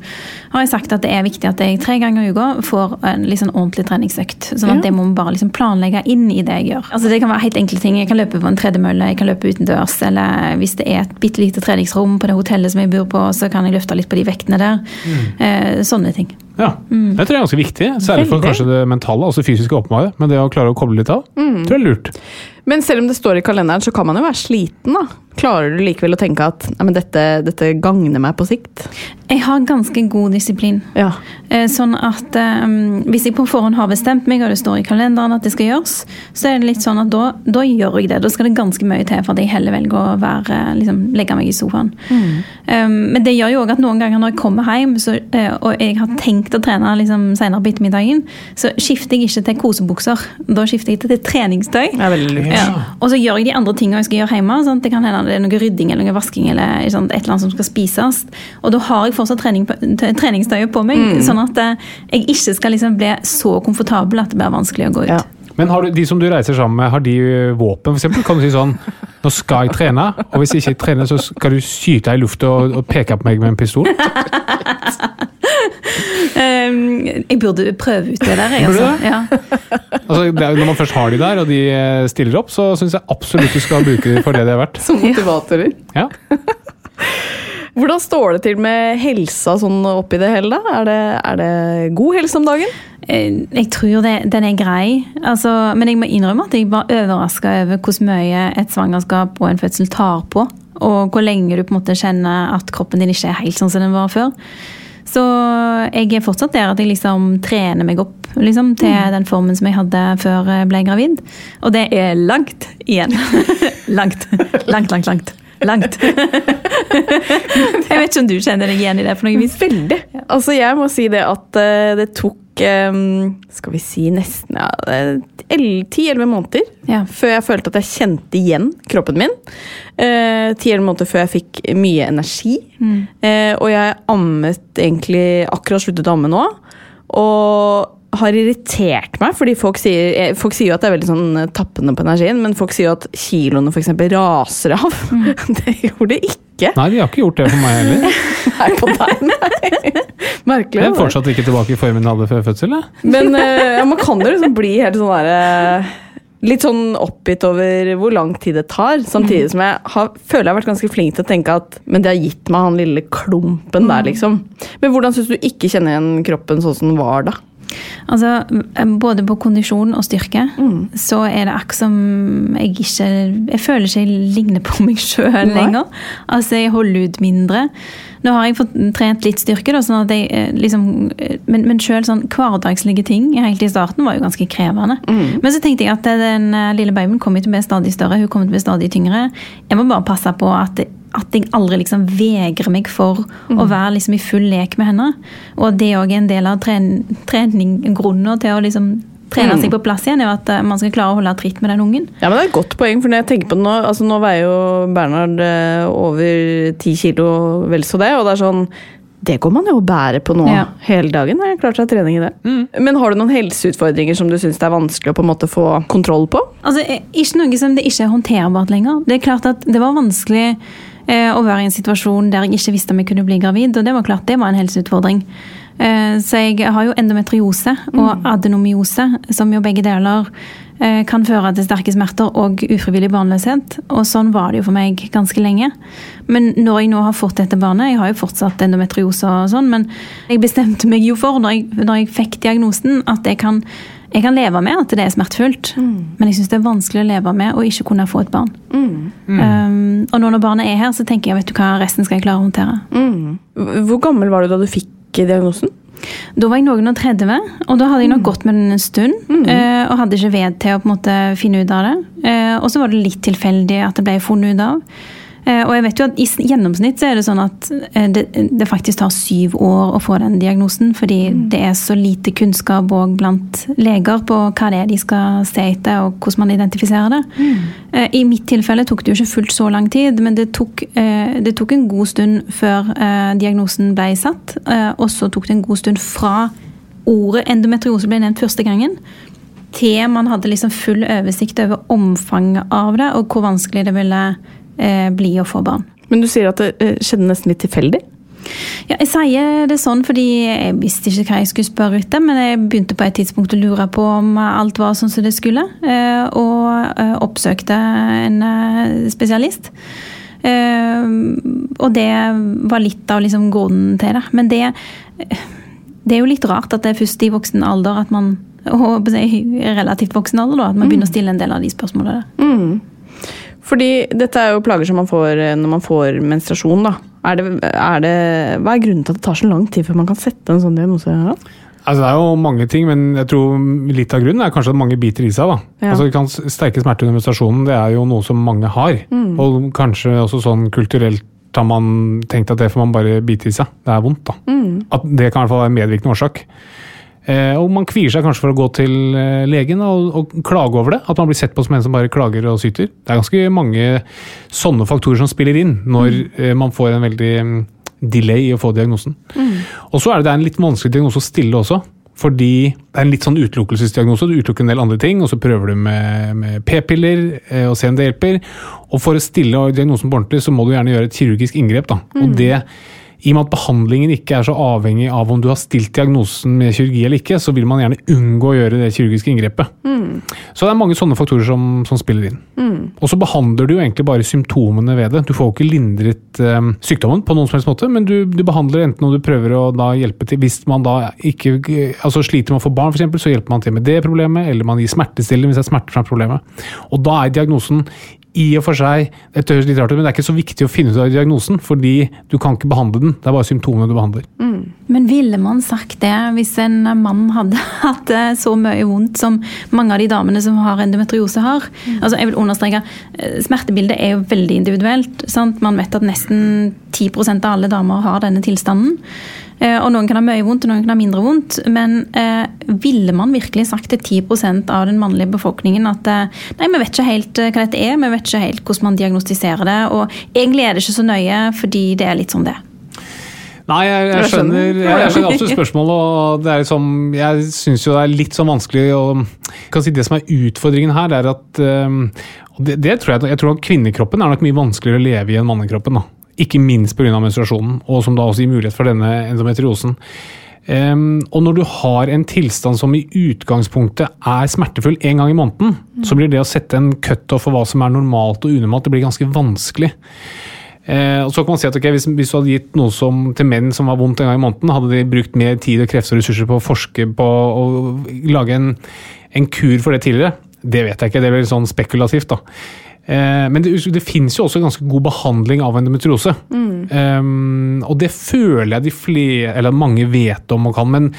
har jeg sagt at det er viktig at jeg tre ganger i uka får en sånn ordentlig treningsøkt. Sånn at Ja. det må vi bare liksom planlegge inn i det jeg gjør. Altså Det kan være helt enkle ting. Jeg kan løpe på en tredemølle, jeg kan løpe utendørs, eller hvis det er et bitte lite treningsrom på det hotellet som jeg bor på, så kan jeg løfte litt på de vektene der. Eh, sånne ting. Ja, Det tror jeg er ganske viktig. Særlig for kanskje det mentale, altså fysiske åpenbare. Men det å klare å koble litt av, tror jeg er lurt. Men selv om det står i kalenderen, så kan man jo være sliten, da. Klarer du likevel å tenke at nei, men dette, dette gagner meg på sikt? Jeg har ganske god disiplin. Ja. Eh, Sånn at um, Hvis jeg på forhånd har bestemt meg, og det står i kalenderen at det skal gjøres, så er det litt sånn at da, da gjør jeg det. Da skal det ganske mye til for at jeg heller velger å være, liksom, legge meg i sofaen. Eh, men det gjør jo også at noen ganger når jeg kommer hjem, så, eh, og jeg har tenkt å trene liksom, senere på ettermiddagen, så skifter jeg ikke til kosebukser. Da skifter jeg til, til treningstøy. Ja. Og så gjør jeg de andre tingene jeg skal gjøre hjemme. Sånn det kan hende det er noe rydding eller noe vasking eller sånn, et eller annet som skal spises. Og da har jeg fortsatt trening på, treningstøyet på meg, sånn at eh, jeg ikke skal liksom bli så komfortabel at det blir vanskelig å gå ut. Ja. Men har du, de som du reiser sammen med, har de våpen? våpen, f.eks.? Kan du si sånn Nå skal jeg trene, og hvis jeg ikke trener, så skal du skyte i lufta og, og peke på meg med en pistol? Um, jeg burde prøve ut det der, jeg, altså. Ja. Altså, det er, når man først har de der, og de stiller opp, så syns jeg absolutt du skal bruke dem for det de er verdt. Som motivatorer. Ja. Hvordan står det til med helsa sånn oppi det hele? da? Er det, er det god helse om dagen? Eh, Jeg tror det, den er grei, altså, men jeg må innrømme at jeg var overraska over hvor mye et svangerskap og en fødsel tar på. Og hvor lenge du på en måte kjenner at kroppen din ikke er helt sånn som den var før. Så jeg er fortsatt der at jeg liksom trener meg opp liksom, til den formen som jeg hadde før jeg ble gravid. Og det er langt igjen. langt. Langt, langt, langt. Langt. jeg vet ikke om du kjenner deg igjen i det på noe vis? Veldig. Altså, jeg må si det at eh, det tok eh, Skal vi si nesten ja, ti-elleve måneder Ja. før jeg følte at jeg kjente igjen kroppen min. Ti-elleve måneder før jeg fikk mye energi. Mm. og jeg ammet egentlig akkurat sluttet å amme nå. Og har irritert meg, fordi folk sier, eh, folk sier jo at det er veldig sånn eh, tappende på energien, men folk sier jo at kiloene for eksempel raser av. det gjorde det ikke. Nei, de har ikke gjort det for meg heller. Nei, på deg, nei. Merkelig. Jeg er fortsatt ikke tilbake i formen jeg hadde før fødsel. jeg. Men uh, ja, man kan jo liksom bli helt sånn derre Litt sånn oppgitt over hvor lang tid det tar. Samtidig som jeg har, føler jeg har vært ganske flink til å tenke at Men det har gitt meg han lille klumpen der, liksom. Men hvordan syns du ikke kjenner igjen kroppen sånn som den var da? Altså, både på kondisjon og styrke, Mm. så er det akkurat som jeg ikke Jeg føler ikke jeg ligner på meg sjøl lenger. Altså, jeg holder ut mindre. Nå har jeg fått trent litt styrke, da, sånn jeg eh, liksom eh, Men, men sjøl sånn hverdagslige ting helt i starten var jo ganske krevende. Mm. Men så tenkte jeg at den eh, lille babyen kommer til å bli stadig større, hun kommer til å bli stadig tyngre. Jeg må bare passe på at at jeg aldri liksom vegrer meg for Mm. å være liksom i full lek med henne. Og det òg er en del av trening, trening, grunnen til å liksom trene Mm. seg på plass igjen, er at eh, man skal klare å holde tritt med den ungen. Ja, men Det er et godt poeng, for når jeg tenker på det nå altså Nå veier jo Bernhard eh, over ti kilo, vel så det. Og det er sånn Det går man jo å bære på nå Ja. hele dagen. Jeg har klart seg trening i det. Men har du noen helseutfordringer som du syns det er vanskelig å på en måte få kontroll på? Altså, eh, Ikke noe som det ikke er håndterbart lenger. Det er klart at det var vanskelig å være i en situasjon der jeg ikke visste om jeg kunne bli gravid, og det var klart det var en helseutfordring. Eh, så jeg har jo endometriose og adenomyose, som jo begge deler eh, kan føre til sterke smerter og ufrivillig barnløshet. Og sånn var det jo for meg ganske lenge. Men når jeg nå har fått dette barnet, jeg har jo fortsatt endometriose og sånn, men jeg bestemte meg jo for, når jeg, når jeg fikk diagnosen, at jeg kan jeg kan leve med at det er smertefullt, men jeg syns det er vanskelig å leve med å ikke kunne få et barn. Um, og nå når barnet er her, så tenker jeg vet du hva, resten skal jeg klare å håndtere. Hvor gammel var du da du fikk diagnosen? Da var jeg noen og 30, og da hadde jeg nok gått med den en stund. eh, og hadde ikke ved til å på en måte finne ut av det. Eh, og så var det litt tilfeldig at det ble funnet ut av. Eh, og jeg vet jo at i gjennomsnitt så er det sånn at eh, det, det faktisk tar syv år å få den diagnosen, fordi det er så lite kunnskap òg blant leger på hva det er de skal se etter, og hvordan man identifiserer det. Mm. I mitt tilfelle tok det jo ikke fullt så lang tid, men det tok, eh, det tok en god stund før eh, diagnosen ble satt. eh, Og så tok det en god stund fra ordet endometriose ble nevnt første gangen, til man hadde liksom full oversikt over omfanget av det, og hvor vanskelig det ville eh, bli og få barn. Men du sier at det eh, skjedde nesten litt tilfeldig? Ja, jeg sier det sånn fordi jeg visste ikke hva jeg skulle spørre etter, men jeg begynte på et tidspunkt å lure på om alt var sånn som det skulle, eh, og eh, oppsøkte en spesialist. Og det var litt av liksom grunnen til det. Men det, det er jo litt rart at det er først i voksen alder at man og relativt voksen alder da, at man begynner å stille en del av de spørsmålene. der. Fordi dette er jo plager som man får eh, når man får menstruasjon. da. Er det, er det, hva er grunnen til at det tar så lang tid før man kan sette en sånn diagnose? da? Altså, det er jo mange ting, men jeg tror litt av grunnen er kanskje at mange biter i seg. da. Ja. Altså, kan Sterke smerter under menstruasjonen det er jo noe som mange har. Mm. Og kanskje også sånn kulturelt har man tenkt at det får man bare bite i seg. Det er vondt. da. Mm. At Det kan i hvert fall være en medvirkende årsak. Eh, og man kvier seg kanskje for å gå til eh, legen og, og klage over det. At man blir sett på som en som bare klager og syter. Det er ganske mange sånne faktorer som spiller inn når eh, man får en veldig mm, delay i å få diagnosen. Og så er det, det er en litt vanskelig diagnose å stille også. Fordi det er en litt sånn utelukkelsesdiagnose. Du utelukker en del andre ting, og så prøver du med, med p-piller eh, og se om det hjelper. Og for å stille diagnosen på ordentlig, så må du gjerne gjøre et kirurgisk inngrep. da. Og det i og med at behandlingen ikke er så avhengig av om du har stilt diagnosen med kirurgi eller ikke, så vil man gjerne unngå å gjøre det kirurgiske inngrepet. Så det er mange sånne faktorer som, som spiller inn. Og så behandler du jo egentlig bare symptomene ved det. Du får jo ikke lindret eh, sykdommen på noen som helst måte, men du, du behandler enten om du prøver å da hjelpe til Hvis man da ikke altså sliter med å få barn, f.eks., så hjelper man til med det problemet, eller man gir smertestillende hvis det er smerter som er problemet. Og da er diagnosen i og for seg Dette høres litt rart ut, men det er ikke så viktig å finne ut av diagnosen, fordi du kan ikke behandle den. Det er bare symptomene du behandler. Men ville man sagt det hvis en mann hadde hatt det så mye vondt som mange av de damene som har endometriose har? Altså jeg vil understreke, eh, Smertebildet er jo veldig individuelt. Sant? Man vet at nesten 10% av alle damer har denne tilstanden. Eh, Og noen kan ha mye vondt, og noen kan ha mindre vondt. Men eh, ville man virkelig sagt til 10% av den mannlige befolkningen at eh, nei, vi vet ikke helt eh, hva dette er, vi vet ikke helt hvordan man diagnostiserer det, og egentlig er det ikke så nøye fordi det er litt sånn det. Nei, jeg, jeg, skjønner. jeg, jeg skjønner absolutt spørsmålet. og det er liksom, Jeg syns jo det er litt sånn vanskelig å kan si Det som er utfordringen her, er at og det, det tror jeg, jeg tror at Kvinnekroppen er nok mye vanskeligere å leve i enn mannekroppen. da. Ikke minst pga. menstruasjonen, og som da også gir mulighet for denne endometriosen. Um, og når du har en tilstand som i utgangspunktet er smertefull en gang i måneden, så blir det å sette en cutoff for hva som er normalt og unormalt, det blir ganske vanskelig. Uh, og så kan man si at okay, hvis, hvis du hadde gitt noe som, til menn som var vondt en gang i måneden, hadde de brukt mer tid og krefter og ressurser på å forske på å lage en, en kur for det tidligere? Det vet jeg ikke, det veldig sånn spekulativt. da. Eh, men det, det finnes jo også ganske god behandling av endometriose. Um, og det føler jeg de flere, eller mange vet om og kan, men,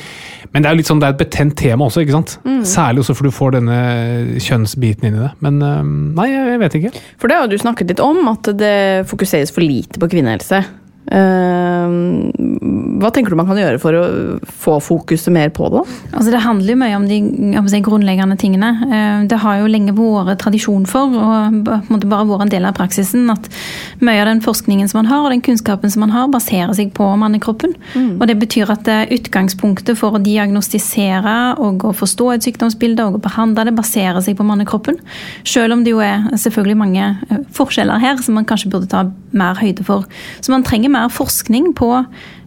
men det er jo litt sånn, det er et betent tema også. ikke sant? Særlig også for du får denne kjønnsbiten inn i det. Men um, nei, jeg, jeg vet ikke. For det har du snakket litt om, at det fokuseres for lite på kvinnehelse. Eh, hva tenker du man kan gjøre for å få fokuset mer på det? Altså Det handler jo mye om de om si, grunnleggende tingene. Eh, Det har jo lenge vært tradisjon for, og bare vært en del av praksisen, at mye av den forskningen som man har, og den kunnskapen som man har, baserer seg på mannekroppen. Og Det betyr at eh, utgangspunktet for å diagnostisere og å forstå et sykdomsbilde og å behandle det, baserer seg på mannekroppen. Selv om det jo er selvfølgelig mange forskjeller her som man kanskje burde ta mer høyde for. Så man trenger mer forskning på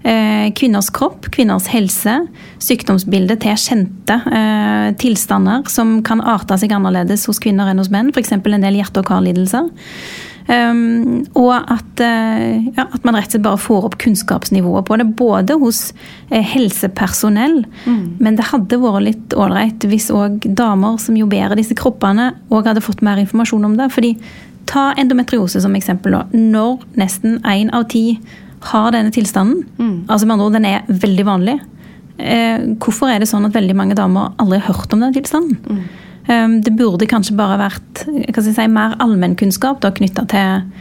eh, kvinners kropp, kvinners helse, sykdomsbildet til kjente eh, tilstander som kan arte seg annerledes hos kvinner enn hos menn, f.eks. en del hjerte- og karlidelser. Um, og at, uh, ja, at man rett og slett bare får opp kunnskapsnivået på det, både hos eh, helsepersonell, men det hadde vært litt ålreit hvis òg damer som jo bærer disse kroppene, òg hadde fått mer informasjon om det. fordi Ta endometriose som eksempel. da. Når nesten én av ti har denne tilstanden, altså med andre ord, den er veldig vanlig, eh, hvorfor er det sånn at veldig mange damer aldri har hørt om den tilstanden? Eh, det burde kanskje bare vært si, mer allmennkunnskap knytta til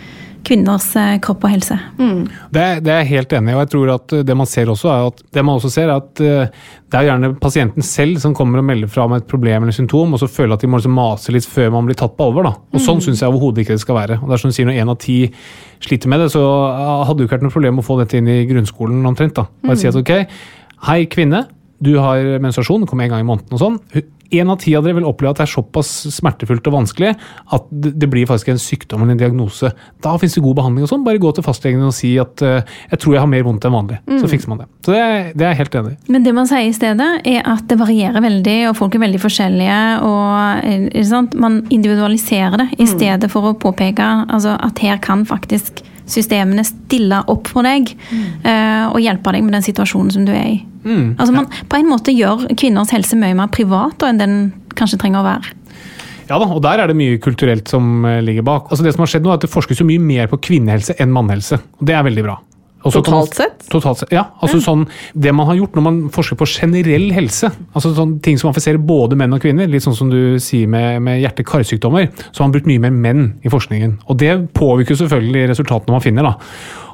kvinners eh, kropp og helse. Det, er- det er jeg helt enig i, og jeg tror at det man ser også er at, det man også ser er at eh, det er gjerne pasienten selv som kommer og melder fra om et problem eller symptom, og så føler at de må liksom mase litt før man blir tatt på alvor. Da. Og Sånn syns jeg overhodet ikke det skal være. Og det er som du sier, Når én av ti sliter med det, så ah, hadde det ikke vært noe problem å få dette inn i grunnskolen omtrent. da. Bare si at ok, hei kvinne, du har menstruasjon, det kommer en gang i måneden og sånn. En av ti av dere vil oppleve at det er såpass smertefullt og vanskelig at det blir faktisk en sykdom eller en diagnose. Da finnes det god behandling og sånn. Bare gå til fastlegen og si at uh, jeg tror jeg har mer vondt enn vanlig. Så fikser man det. Så det er, det er jeg helt enig i. Men det man sier i stedet, er at det varierer veldig, og folk er veldig forskjellige. og eh, sant? Man individualiserer det i stedet for å påpeke altså, at her kan faktisk systemene stille opp for deg eh, og hjelpe deg med den situasjonen som du er i. Altså man på en måte gjør kvinners helse mye mer privat da, enn den kanskje trenger å være. Ja da, og der er det mye kulturelt som eh, ligger bak. Altså Det som har skjedd nå, er at det forskes jo mye mer på kvinnehelse enn mannhelse. og Det er veldig bra. Også totalt man- Totalt sett? Totalt sett, ja. Altså sånn, Det man har gjort når man forsker på generell helse, altså sånn ting som affiserer både menn og kvinner, litt sånn som du sier med, med hjerte-karsykdommer, så har man brukt mye mer menn i forskningen. Og det påvirker selvfølgelig resultatene man finner. da.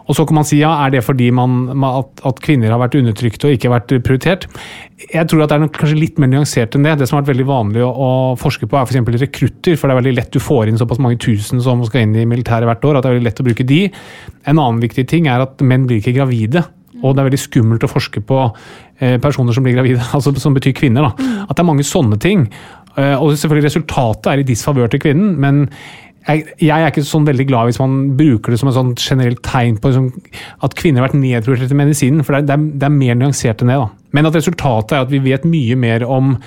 Og så kan man si ja, er det fordi man, at, at kvinner har vært undertrykt og ikke vært prioritert? Jeg tror at det er kanskje litt mer nyansert enn det. Det som har vært veldig vanlig å, å forske på, er f.eks. rekrutter. For det er veldig lett du får inn såpass mange tusen som skal inn i militæret hvert år, at det er veldig lett å bruke de. En annen viktig ting er at menn blir ikke gravide. Og det er veldig skummelt å forske på eh, personer som blir gravide, altså som betyr kvinner. da. At det er mange sånne ting. Eh, og selvfølgelig resultatet er i disfavør til kvinnen, men jeg, jeg er ikke sånn veldig glad hvis man bruker det som et sånn generelt tegn på liksom, at kvinner har vært nedprioritert i medisinen, for det er, det, er, er mer nyansert enn det. da. Men at resultatet er at vi vet mye mer om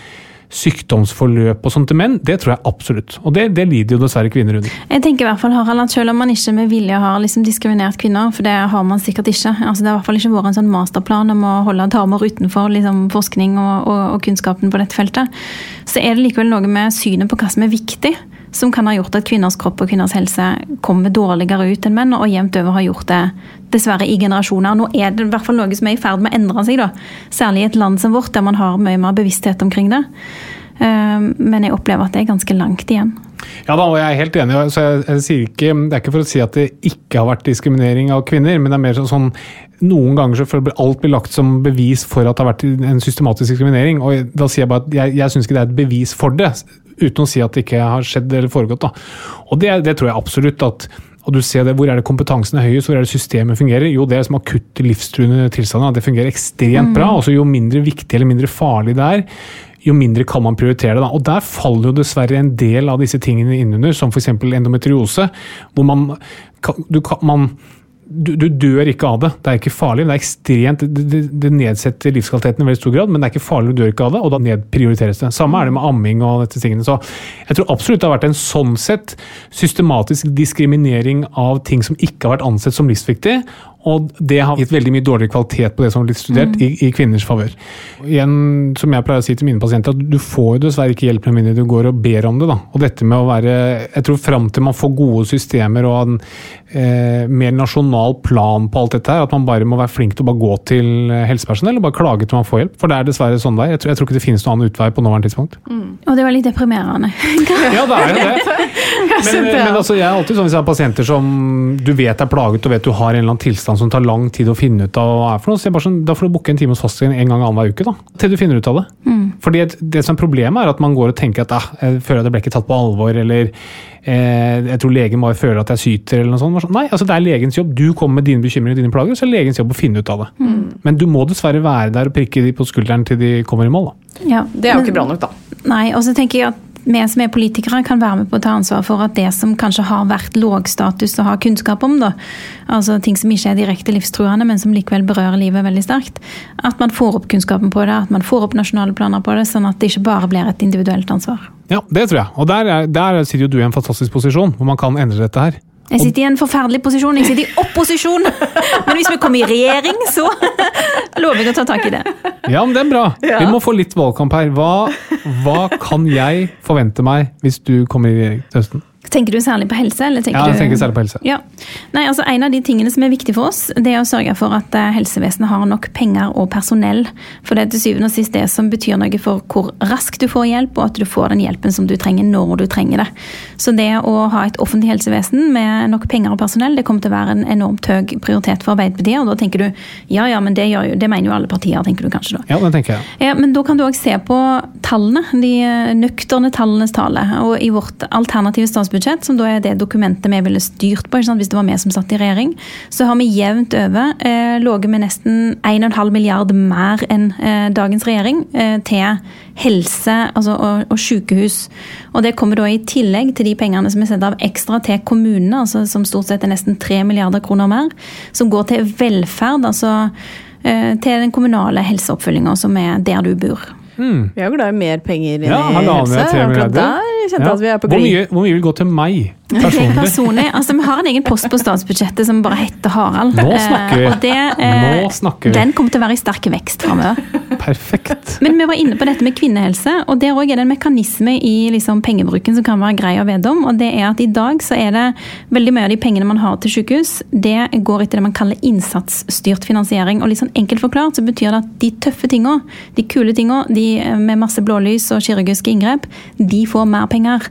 sykdomsforløp og sånt til menn, det tror jeg absolutt. Og det, det lider jo dessverre kvinner under. Jeg tenker i hvert fall, Harald, at Selv om man ikke med vilje har liksom diskriminert kvinner, for det har man sikkert ikke altså Det har i hvert fall ikke vært en sånn masterplan om å holde damer utenfor liksom, forskning og, og, og kunnskapen på dette feltet, så er det likevel noe med synet på hva som er viktig, som kan ha gjort at kvinners kropp og kvinners helse kommer dårligere ut enn menn, og jevnt over har gjort det dessverre i generasjoner. Nå er det i hvert fall noe som er i ferd med å endre seg, da. særlig i et land som vårt, der man har mye mer bevissthet omkring det. Eh, Men jeg opplever at det er ganske langt igjen. Ja da, og jeg er helt enig. Så jeg, jeg sier ikke, det er ikke for å si at det ikke har vært diskriminering av kvinner, men det er mer sånn, noen ganger så blir alt blir lagt som bevis for at det har vært en systematisk diskriminering. og Da sier jeg bare at jeg, jeg syns ikke det er et bevis for det, uten å si at det ikke har skjedd eller foregått. da. Og det, det tror jeg absolutt at og du ser det, Hvor er det kompetansen er høyest, hvor er det systemet fungerer? Jo, det er som akutte livstruende tilstander. Det fungerer ekstremt bra. Også Jo mindre viktig eller mindre farlig det er, jo mindre kan man prioritere det. Og Der faller jo dessverre en del av disse tingene innunder, som f.eks. endometriose. hvor man, kan- du man du, du dør ikke av det. Det er ikke farlig, men det er ekstremt Det, det, nedsetter livskvaliteten i veldig stor grad, men det er ikke farlig, du dør ikke av det, og da nedprioriteres det. Samme er det med amming og dette tingene. Så jeg tror absolutt det har vært en sånn sett systematisk diskriminering av ting som ikke har vært ansett som livsviktig, og det har gitt veldig mye dårligere kvalitet på det som har blitt studert, i, i kvinners favør. Igjen, som jeg pleier å si til mine pasienter, at du får jo dessverre ikke hjelp med mindre du går og ber om det. da. Og dette med å være Jeg tror fram til man får gode systemer og en eh, mer nasjonal plan på alt dette her, at man bare må være flink til å bare gå til helsepersonell og bare klage til man får hjelp. For det er dessverre sånn det er. Jeg tror, jeg tror ikke det finnes noen annen utvei på nåværende tidspunkt. Og det var litt deprimerende. Ja, det er jo det. Men, men altså, jeg er alltid sånn hvis jeg har pasienter som du vet er plaget og vet du har en eller annen tilstand som tar lang tid å finne ut av hva er for noe, så jeg bare sånn, da får du booke en time hos fastlegen en gang annenhver uke. da, Til du finner ut av det. Fordi det, det som er Problemet er at man går og tenker at ah, jeg føler at jeg ble ikke tatt på alvor, eller eh, jeg tror legen bare føler at jeg syter, eller noe sånt. Sånn, Nei, altså det er legens jobb. Du kommer med dine bekymringer og dine plager, så er det legens jobb å finne ut av det. Men du må dessverre være der og prikke de på skulderen til de kommer i mål. da. Ja, Det er jo ikke bra nok, da. Nei, og så tenker jeg at vi som er politikere kan være med på å ta ansvar for at det som kanskje har vært lågstatus å ha kunnskap om, da, altså ting som ikke er direkte livstruende, men som likevel berører livet veldig sterkt, at man får opp kunnskapen på det, at man får opp nasjonale planer på det, sånn at det ikke bare blir et individuelt ansvar. Ja, det tror jeg. Og der, er, der sitter jo du i en fantastisk posisjon, hvor man kan endre dette her. Jeg sitter i en forferdelig posisjon, jeg sitter i opposisjon! Men hvis vi kommer i regjering, så lover jeg å ta tak i det. Ja, men det er bra. Vi må få litt valgkamp her. Hva, hva kan jeg forvente meg hvis du kommer i regjering til høsten? Tenker du særlig på helse? Eller Ja, jeg tenker særlig på helse. Ja. Nei, altså En av de tingene som er viktig for oss, det er å sørge for at eh, helsevesenet har nok penger og personell. For det er til syvende og sist det som betyr noe for hvor raskt du får hjelp, og at du får den hjelpen som du trenger når du trenger det. Så det å ha et offentlig helsevesen med nok penger og personell, det kommer til å være en enormt høy prioritet for Arbeiderpartiet. Og da tenker du ja ja, men det, jo, det mener jo alle partier, tenker du kanskje da. Ja, det tenker jeg. Ja, men da kan du òg se på tallene, de eh, nøkterne tallenes tale. Og i vårt alternative statsbudsjett, som da er det dokumentet vi ville styrt på ikke sant, hvis det var vi som satt i regjering, så har vi jevnt over eh, ligget med nesten 1,5 milliard mer enn eh, dagens regjering eh, til helse altså, og, og sykehus. Og det kommer da i tillegg til de pengene som er sendt av ekstra til kommunene, altså, som stort sett er nesten 3 milliarder kroner mer, som går til velferd, altså eh, til den kommunale helseoppfølginga som er der du bor. Vi er glad i mer penger inn Ja, i halvannen helse. Akkurat milliarder. der kjente Ja. at vi er på Hvor mye, hvor mye vil gå til meg personlig? personlig. Altså, vi har en egen post på statsbudsjettet som bare heter Harald. Nå snakker vi. Eh, Og det, eh, Nå snakker vi. Den kommer til å være i sterk vekst framover. Perfekt. Men vi var inne på dette med kvinnehelse, og der òg er det en mekanisme i liksom, pengebruken som kan være grei å vite om. Og det er at i dag så er det veldig mye av de pengene man har til sykehus, det går etter det man kaller innsatsstyrt finansiering. Og litt sånn enkelt forklart så betyr det at de tøffe tinga, de kule tinga, de med masse blålys og kirurgiske inngrep, de får mer penger.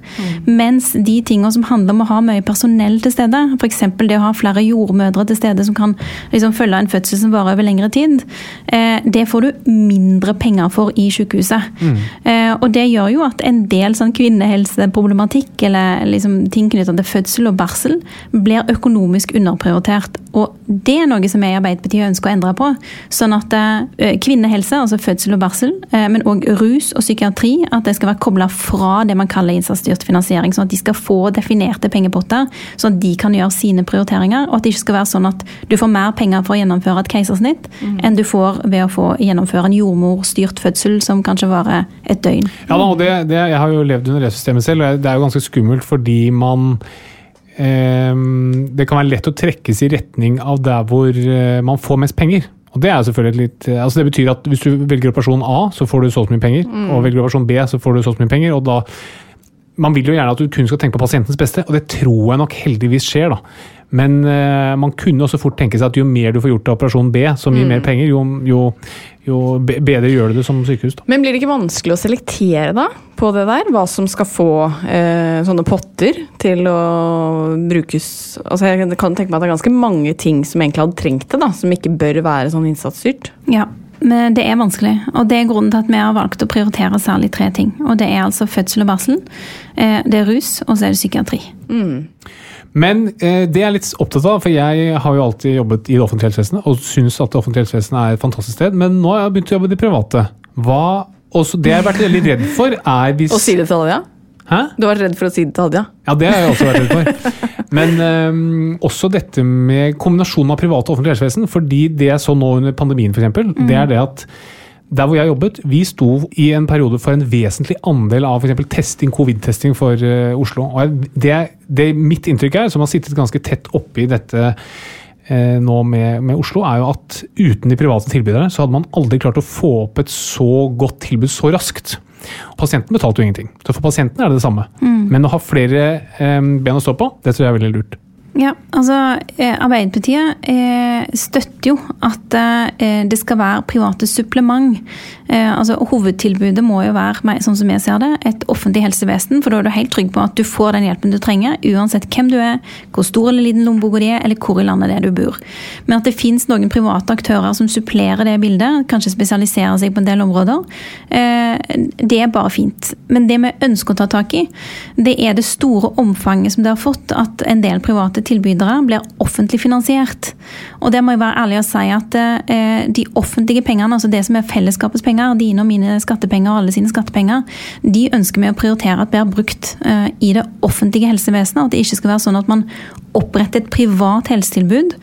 Mens de tinga som handler om å ha mye personell til stede, f.eks. det å ha flere jordmødre til stede som kan liksom, følge en fødsel som varer over lengre tid, eh, det får du mindre penger for i sykehuset. Eh, og det gjør jo at en del sånn kvinnehelseproblematikk eller liksom, ting knyttet til fødsel og barsel blir økonomisk underprioritert. Og det er noe som vi i Arbeiderpartiet ønsker å endre på. Sånn at eh, kvinnehelse, altså fødsel og barsel, eh, men òg rus og psykiatri, at det skal være kobla fra det man kaller innsatsstyrt finansiering. Sånn at de skal få definerte pengepotter, sånn at de kan gjøre sine prioriteringer. Og at det ikke skal være sånn at du får mer penger for å gjennomføre et keisersnitt enn du får ved å få gjennomføre en jordmorstyrt fødsel som kanskje varer et døgn. Ja, da, og det, det, jeg har jo levd under det systemet selv, og det er jo ganske skummelt fordi man Det kan være lett å trekkes i retning av der hvor eh, man får mest penger. Og Det er selvfølgelig et litt, eh, altså det betyr at hvis du velger operasjon A, så får du så mye penger. Og velger operasjon B, så får du så mye penger. og da man vil jo gjerne at du kun skal tenke på pasientens beste, og det tror jeg nok heldigvis skjer. da. Men uh, man kunne også fort tenke seg at jo mer du får gjort av operasjon B, som gir mer penger, jo, jo, jo bedre gjør du det som sykehus. da. Men blir det ikke vanskelig å selektere da, på det der? Hva som skal få uh, sånne potter til å brukes Altså Jeg kan tenke meg at det er ganske mange ting som egentlig hadde trengt det, da, som ikke bør være sånn innsatsstyrt. Ja, men det er vanskelig. Og det er grunnen til at vi har valgt å prioritere særlig tre ting. Og det er altså fødsel og barsel, eh, det er rus, og så er det psykiatri. Men eh, det jeg er litt opptatt av, for jeg har jo alltid jobbet i det offentlige helsevesenet, og syns at det offentlige helsevesenet er et fantastisk sted, men nå har jeg begynt å jobbe i det private. Hva, også det jeg har vært veldig redd for, er hvis Å si det til alle, ja? Hæ? Du har vært redd for å si det til Hadia? Ja, det har jeg også vært redd for. Men øhm, også dette med kombinasjonen av privat og offentlig helsevesen. fordi det jeg så nå under pandemien, f.eks., eksempel, det er det at der hvor jeg jobbet, vi sto i en periode for en vesentlig andel av eksempel testing, covid-testing for uh, Oslo. Og det, det mitt inntrykk er, som har sittet ganske tett oppi dette eh, nå med, med Oslo, er jo at uten de private tilbydere, så hadde man aldri klart å få opp et så godt tilbud så raskt. Pasienten betalte jo ingenting, så for pasienten er det det samme. Men å ha flere eh, ben å stå på, det tror jeg er veldig lurt. Ja, altså eh, Arbeiderpartiet eh, støtter jo at eh, det skal være private supplement. Eh, altså Hovedtilbudet må jo være, sånn som jeg ser det, et offentlig helsevesen. For da er du helt trygg på at du får den hjelpen du trenger, uansett hvem du er, hvor stor eller liten lommeboka di er, eller hvor i landet det er du bor. Men at det finnes noen private aktører som supplerer det bildet, kanskje spesialiserer seg på en del områder, eh, det er bare fint. Men det vi ønsker å ta tak i, det er det store omfanget som det har fått, at en del private tilbydere blir offentlig finansiert. Og der må jeg være ærlig og si at eh, de offentlige pengene, altså det som er fellesskapets penger, dine og mine skattepenger og alle sine skattepenger, de ønsker vi å prioritere at blir brukt eh, i det offentlige helsevesenet. At det ikke skal være sånn at man oppretter et privat helsetilbud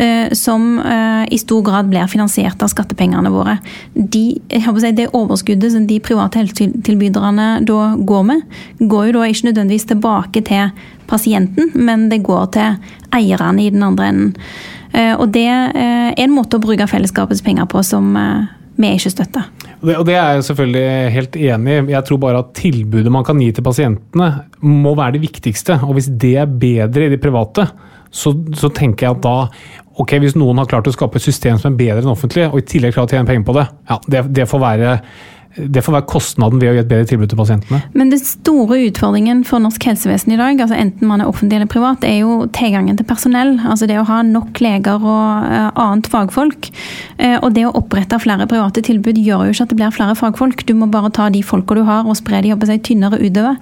eh, som eh, i stor grad blir finansiert av skattepengene våre. De, si, det overskuddet som de private helsetilbyderne da går med, går jo da ikke nødvendigvis tilbake til pasienten, men det går til eierne i den andre enden. Og det er en måte å bruke fellesskapets penger på som vi ikke støtter. Det, og det er jeg selvfølgelig helt enig i. Jeg tror bare at tilbudet man kan gi til pasientene, må være det viktigste. Og hvis det er bedre i de private, så, så tenker jeg at da Ok, hvis noen har klart å skape et system som er bedre enn offentlig, og i tillegg klarer å tjene penger på det, ja, det, det, får være, det får være kostnaden ved å gi et bedre tilbud til pasientene. Men den store utfordringen for norsk helsevesen i dag, altså enten man er offentlig eller privat, er jo tilgangen til personell. Altså det å ha nok leger og eh, annet fagfolk. Eh, og det å opprette flere private tilbud gjør jo ikke at det blir flere fagfolk. Du må bare ta de folka du har og spre de seg tynnere utover.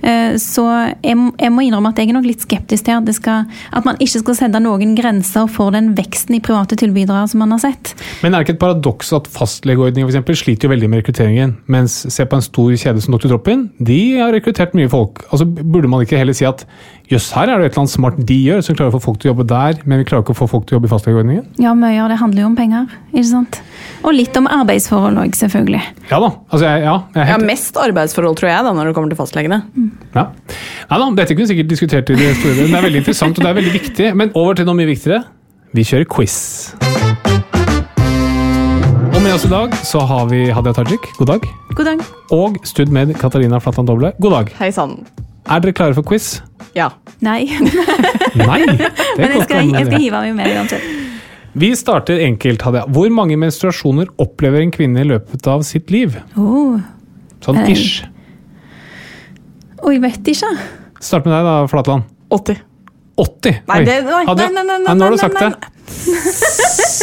Eh, så jeg, må innrømme at jeg er nok litt skeptisk til at, det skal, at man ikke skal sette noen grenser for den veksten i private tilbydere som man har sett. Men er det ikke et paradoks at fastlegeordningen eksempel, sliter jo veldig med rekrutteringen, mens se på en stor kjede som Dr. Drop-In, de har rekruttert mye folk. Altså Burde man ikke heller si at jøss, her er det et eller annet smart de gjør, som klarer å få folk til å jobbe der, men vi klarer ikke å få folk til å jobbe i fastlegeordningen? Ja, mye av det handler jo om penger. ikke sant? Og litt om arbeidsforhold òg, selvfølgelig. Ja da. altså jeg, ja, jeg helt... Ja, mest arbeidsforhold, tror jeg, da, når det kommer til fastlegene. Ja. Nei da, dette kunne vi sikkert diskutert i det store. men Det er veldig interessant og det er veldig viktig. Men over til noe mye viktigere. Vi kjører quiz. Og med oss i dag så har vi Hadia Tajik, god dag. God dag. Og Stud med Katarina Flatland Doble, god dag. Hei sann. Er dere klare for quiz? Ja. Nei. Nei! Det Men jeg skal, jeg skal hive meg med uansett. Vi starter enkelt, Hadia. Hvor mange menstruasjoner opplever en kvinne i løpet av sitt liv? Oh. Sånn Nei. ish. Jeg vet ikke. Start med deg, da, Flatland. 80. 80? Nei, det, nei, nei, nei, nei, nei, nei, nei, nei, nei, nei, nei, det.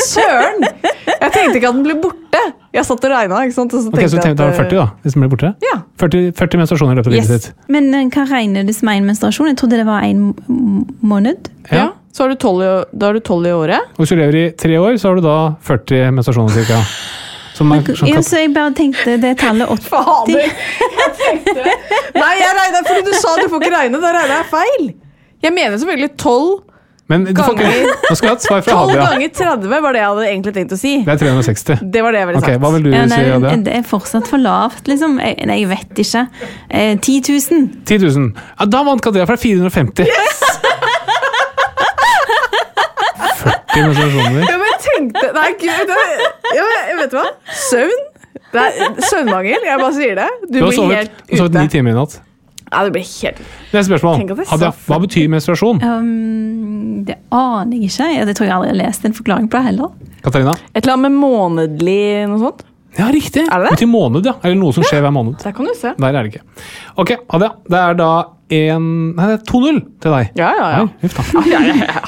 Søren! Jeg tenkte ikke at den ble borte. Jeg satt og regna. så Så tenkte jeg tenk, er det at, 40, da? Hvis den ble borte? Ja. 40, 40 menstruasjoner i løpet av livet Yes. sitt. Men eh, hva regner du som en menstruasjon? Jeg trodde det var en måned. Ja. ja. Så har du 12 i, da har du 12 i året. Og hvis du lever i tre år, så har du da 40 menstruasjoner cirka. Som er, som Ja, så jeg bare tenkte det tallet 80. Fader! Jeg tenkte Nei, jeg regna fordi du sa du får ikke regne. Da regna jeg feil. Jeg mener selvfølgelig 12. men du får ikke, nå skal jeg ha et svar fra 12 Hadia. ganger 30 var det jeg hadde egentlig tenkt å si. Det er 360. Det var det jeg ville Ok, sagt. Hva vil du Ja, si, nei, Hadia? det er fortsatt for lavt, liksom. Jeg, nei, jeg vet ikke. Eh, 10 000. 10 000. Ja, da vant det er 450. 40 menstruasjoner. Ja, men jeg tenkte Nei, gud. Det, ja, vet du hva? Søvn? Det er søvnmangel. Jeg bare sier det. Du, Du har blir sovet, helt du har sovet ute. ni timer i natt. Ja, det blir helt Neste spørsmål. Så hva betyr menstruasjon? Um, det aner jeg ikke. Ja, Det tror jeg aldri jeg har lest en forklaring på det heller. Katarina? Et eller annet med månedlig noe sånt. Ja, riktig. Er det det? betyr måned, ja. Eller noe som skjer hver måned. Der kan du se. Der er det ikke. Ok, Hadia. Det er da en Nei, det er 2-0 til deg. Ja, ja, ja. Nei, huff da. ja, ja, ja.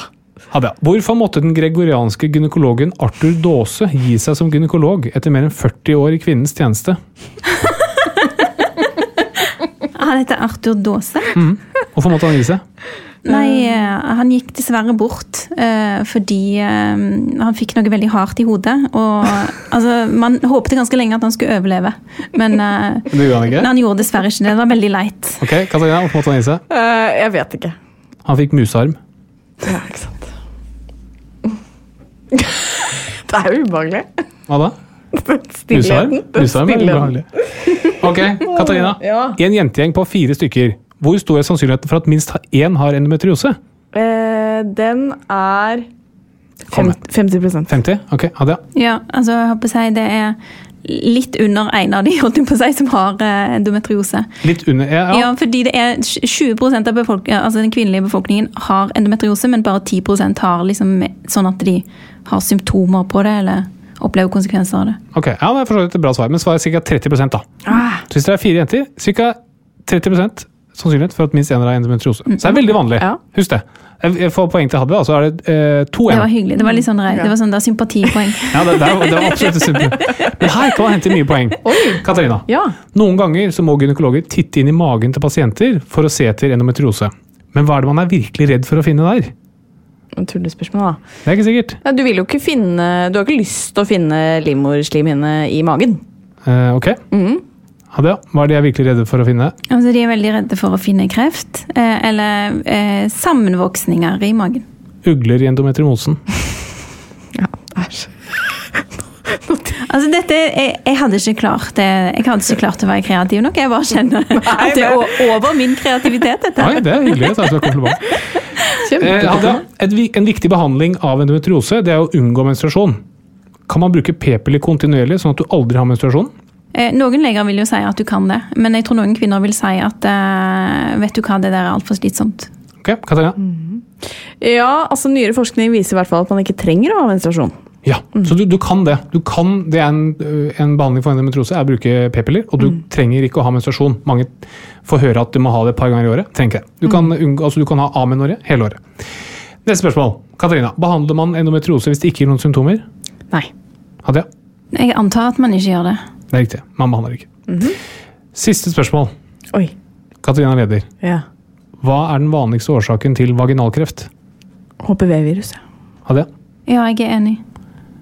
Hadia, hvorfor måtte den gregorianske gynekologen Arthur Dåse gi seg som gynekolog etter mer enn 40 år i kvinnens tjeneste? Han heter Arthur Daase. Hvorfor måtte han gi seg? Nei, eh, han gikk dessverre bort uh, fordi uh, han fikk noe veldig hardt i hodet. Og altså, man håpte ganske lenge at han skulle overleve, men uh, Det gjorde han ikke? han gjorde dessverre ikke det. Det var veldig leit. Ok, Katarina, hvorfor måtte han gi seg? Eh, jeg vet ikke. Han fikk musearm. Ja, ikke sant. Det er jo ubehagelig. Hva da? Stillheten. Musearm? Musearm er ubehagelig. Ok, Katarina. Ja. I en jentegjeng på fire stykker, hvor stor er sannsynligheten for at minst én har endometriose? Eh, den er Kom fem- 50 50? Ok, Hadia. Ja, altså, jeg håper å si det er litt under en av de holdt jeg på å si, som har eh, endometriose. Litt under ja, Ja. ja. fordi det er 20% av altså den kvinnelige befolkningen har endometriose, men bare 10% har liksom sånn at de har symptomer på det, eller opplever konsekvenser av det. Ok, ja, det er for så vidt et bra svar, men svaret er ca. 30 da. Ah, Så hvis dere er fire jenter, ca. 30% sannsynlighet for at minst én har endometriose. Så det er veldig vanlig. Ja. Husk det. Jeg jeg får poeng til Hadde, da, så er det eh, to Det var hyggelig. Det var litt sånn, det var sånn det var sympatipoeng. Ja, det, det, var, det var absolutt sympatipoeng. Men her kan man hente mye poeng. Katarina. ja. Noen ganger så må gynekologer titte inn i magen til pasienter for å se etter endometriose. Men hva er det man er virkelig redd for å finne der? Tullespørsmål, da. Det er ikke sikkert. Ja, du vil jo ikke finne Du har ikke lyst til å finne livmorslimhinne i magen. Eh, ok. Hadia, hva er det jeg er virkelig redde for å finne? Altså, de er veldig redde for å finne kreft, eh, eller eh, sammenvoksninger i magen. Ugler i endometriosen. Æsj. Altså, dette, jeg, jeg, hadde ikke klart det. Jeg hadde ikke klart å være kreativ nok. Jeg bare kjenner at det er over min kreativitet, dette. Nei, det er hyggelig. Takk for som kompliment. Eh, Kjempebra. Et, en viktig behandling av endometriose det er å unngå menstruasjon. Kan man bruke p-piller kontinuerlig, sånn at du aldri har menstruasjon? Eh, Noen leger vil jo si at du kan det, men jeg tror noen kvinner vil si at eh, vet du hva, det der er altfor slitsomt. Ok, Katarina? Ja, altså Nyere forskning viser i hvert fall at man ikke trenger å ha menstruasjon. Ja, så du, du kan det. Du kan, det er en, en behandling for endometriose er å bruke p-piller, og du trenger ikke å ha menstruasjon. Mange får høre at du må ha det et par ganger i året. Trenger ikke det. Du kan, unngå, altså, du kan ha amenorre hele året. Neste spørsmål. Katarina, behandler man endometriose hvis det ikke gir noen symptomer? Nei. Hadia? Jeg antar at man ikke gjør det. Det er riktig. Man behandler ikke. Siste spørsmål. Oi. Katarina leder. Ja. Hva er den vanligste årsaken til vaginalkreft? HPV-virus. Hadia? Ja, jeg er enig.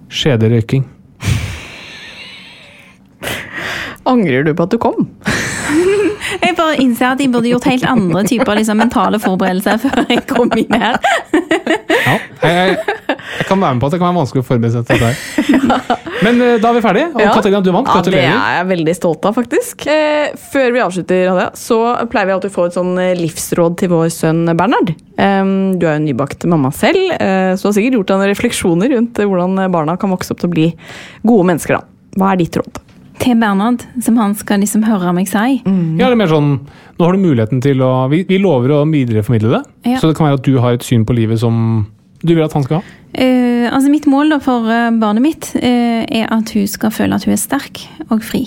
Skjederøyking. Angrer du på at du kom? Jeg bare innser at jeg burde gjort helt andre typer liksom, mentale forberedelser før jeg kom inn her. Ja, jeg, jeg, jeg kan være med på at det kan være vanskelig å forberede seg til dette. her. Men da er vi ferdige. Og Ja. Katarina, du vant. Ja, det er jeg veldig stolt av, faktisk. Eh, før vi avslutter, Hadia, så pleier vi alltid å få et sånn eh, livsråd til vår sønn Bernhard. Du er jo nybakt mamma selv, eh, så du har sikkert gjort deg noen refleksjoner rundt eh, hvordan barna kan vokse opp til å bli gode mennesker. da. Hva er ditt råd? Til Bernhard, som han skal liksom høre meg si. Ja, det er mer sånn, Nå har du muligheten til å Vi, vi lover å videreformidle det. Ja. Så det kan være at du har et syn på livet som du vil at han skal ha. Eh, altså Mitt mål da for eh, barnet mitt eh, er at hun skal føle at hun er sterk og fri.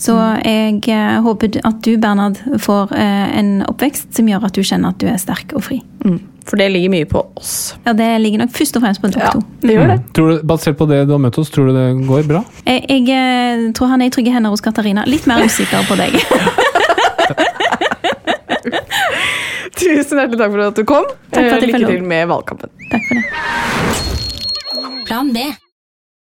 Så jeg eh, håper at du, Bernhard, får eh, en oppvekst som gjør at du kjenner at du er sterk og fri. For det ligger mye på oss. Ja, Det ligger nok først og fremst på dere Ja, to. det gjør det. Tror du, Basert på det du har møtt oss, tror du det går bra? Jeg, jeg eh, tror han er i trygge hender hos Katarina. Litt mer usikker på deg. Tusen hjertelig takk for at du kom. Takk for at Eh, jeg Lykke til med valgkampen. Takk for det. Plan B.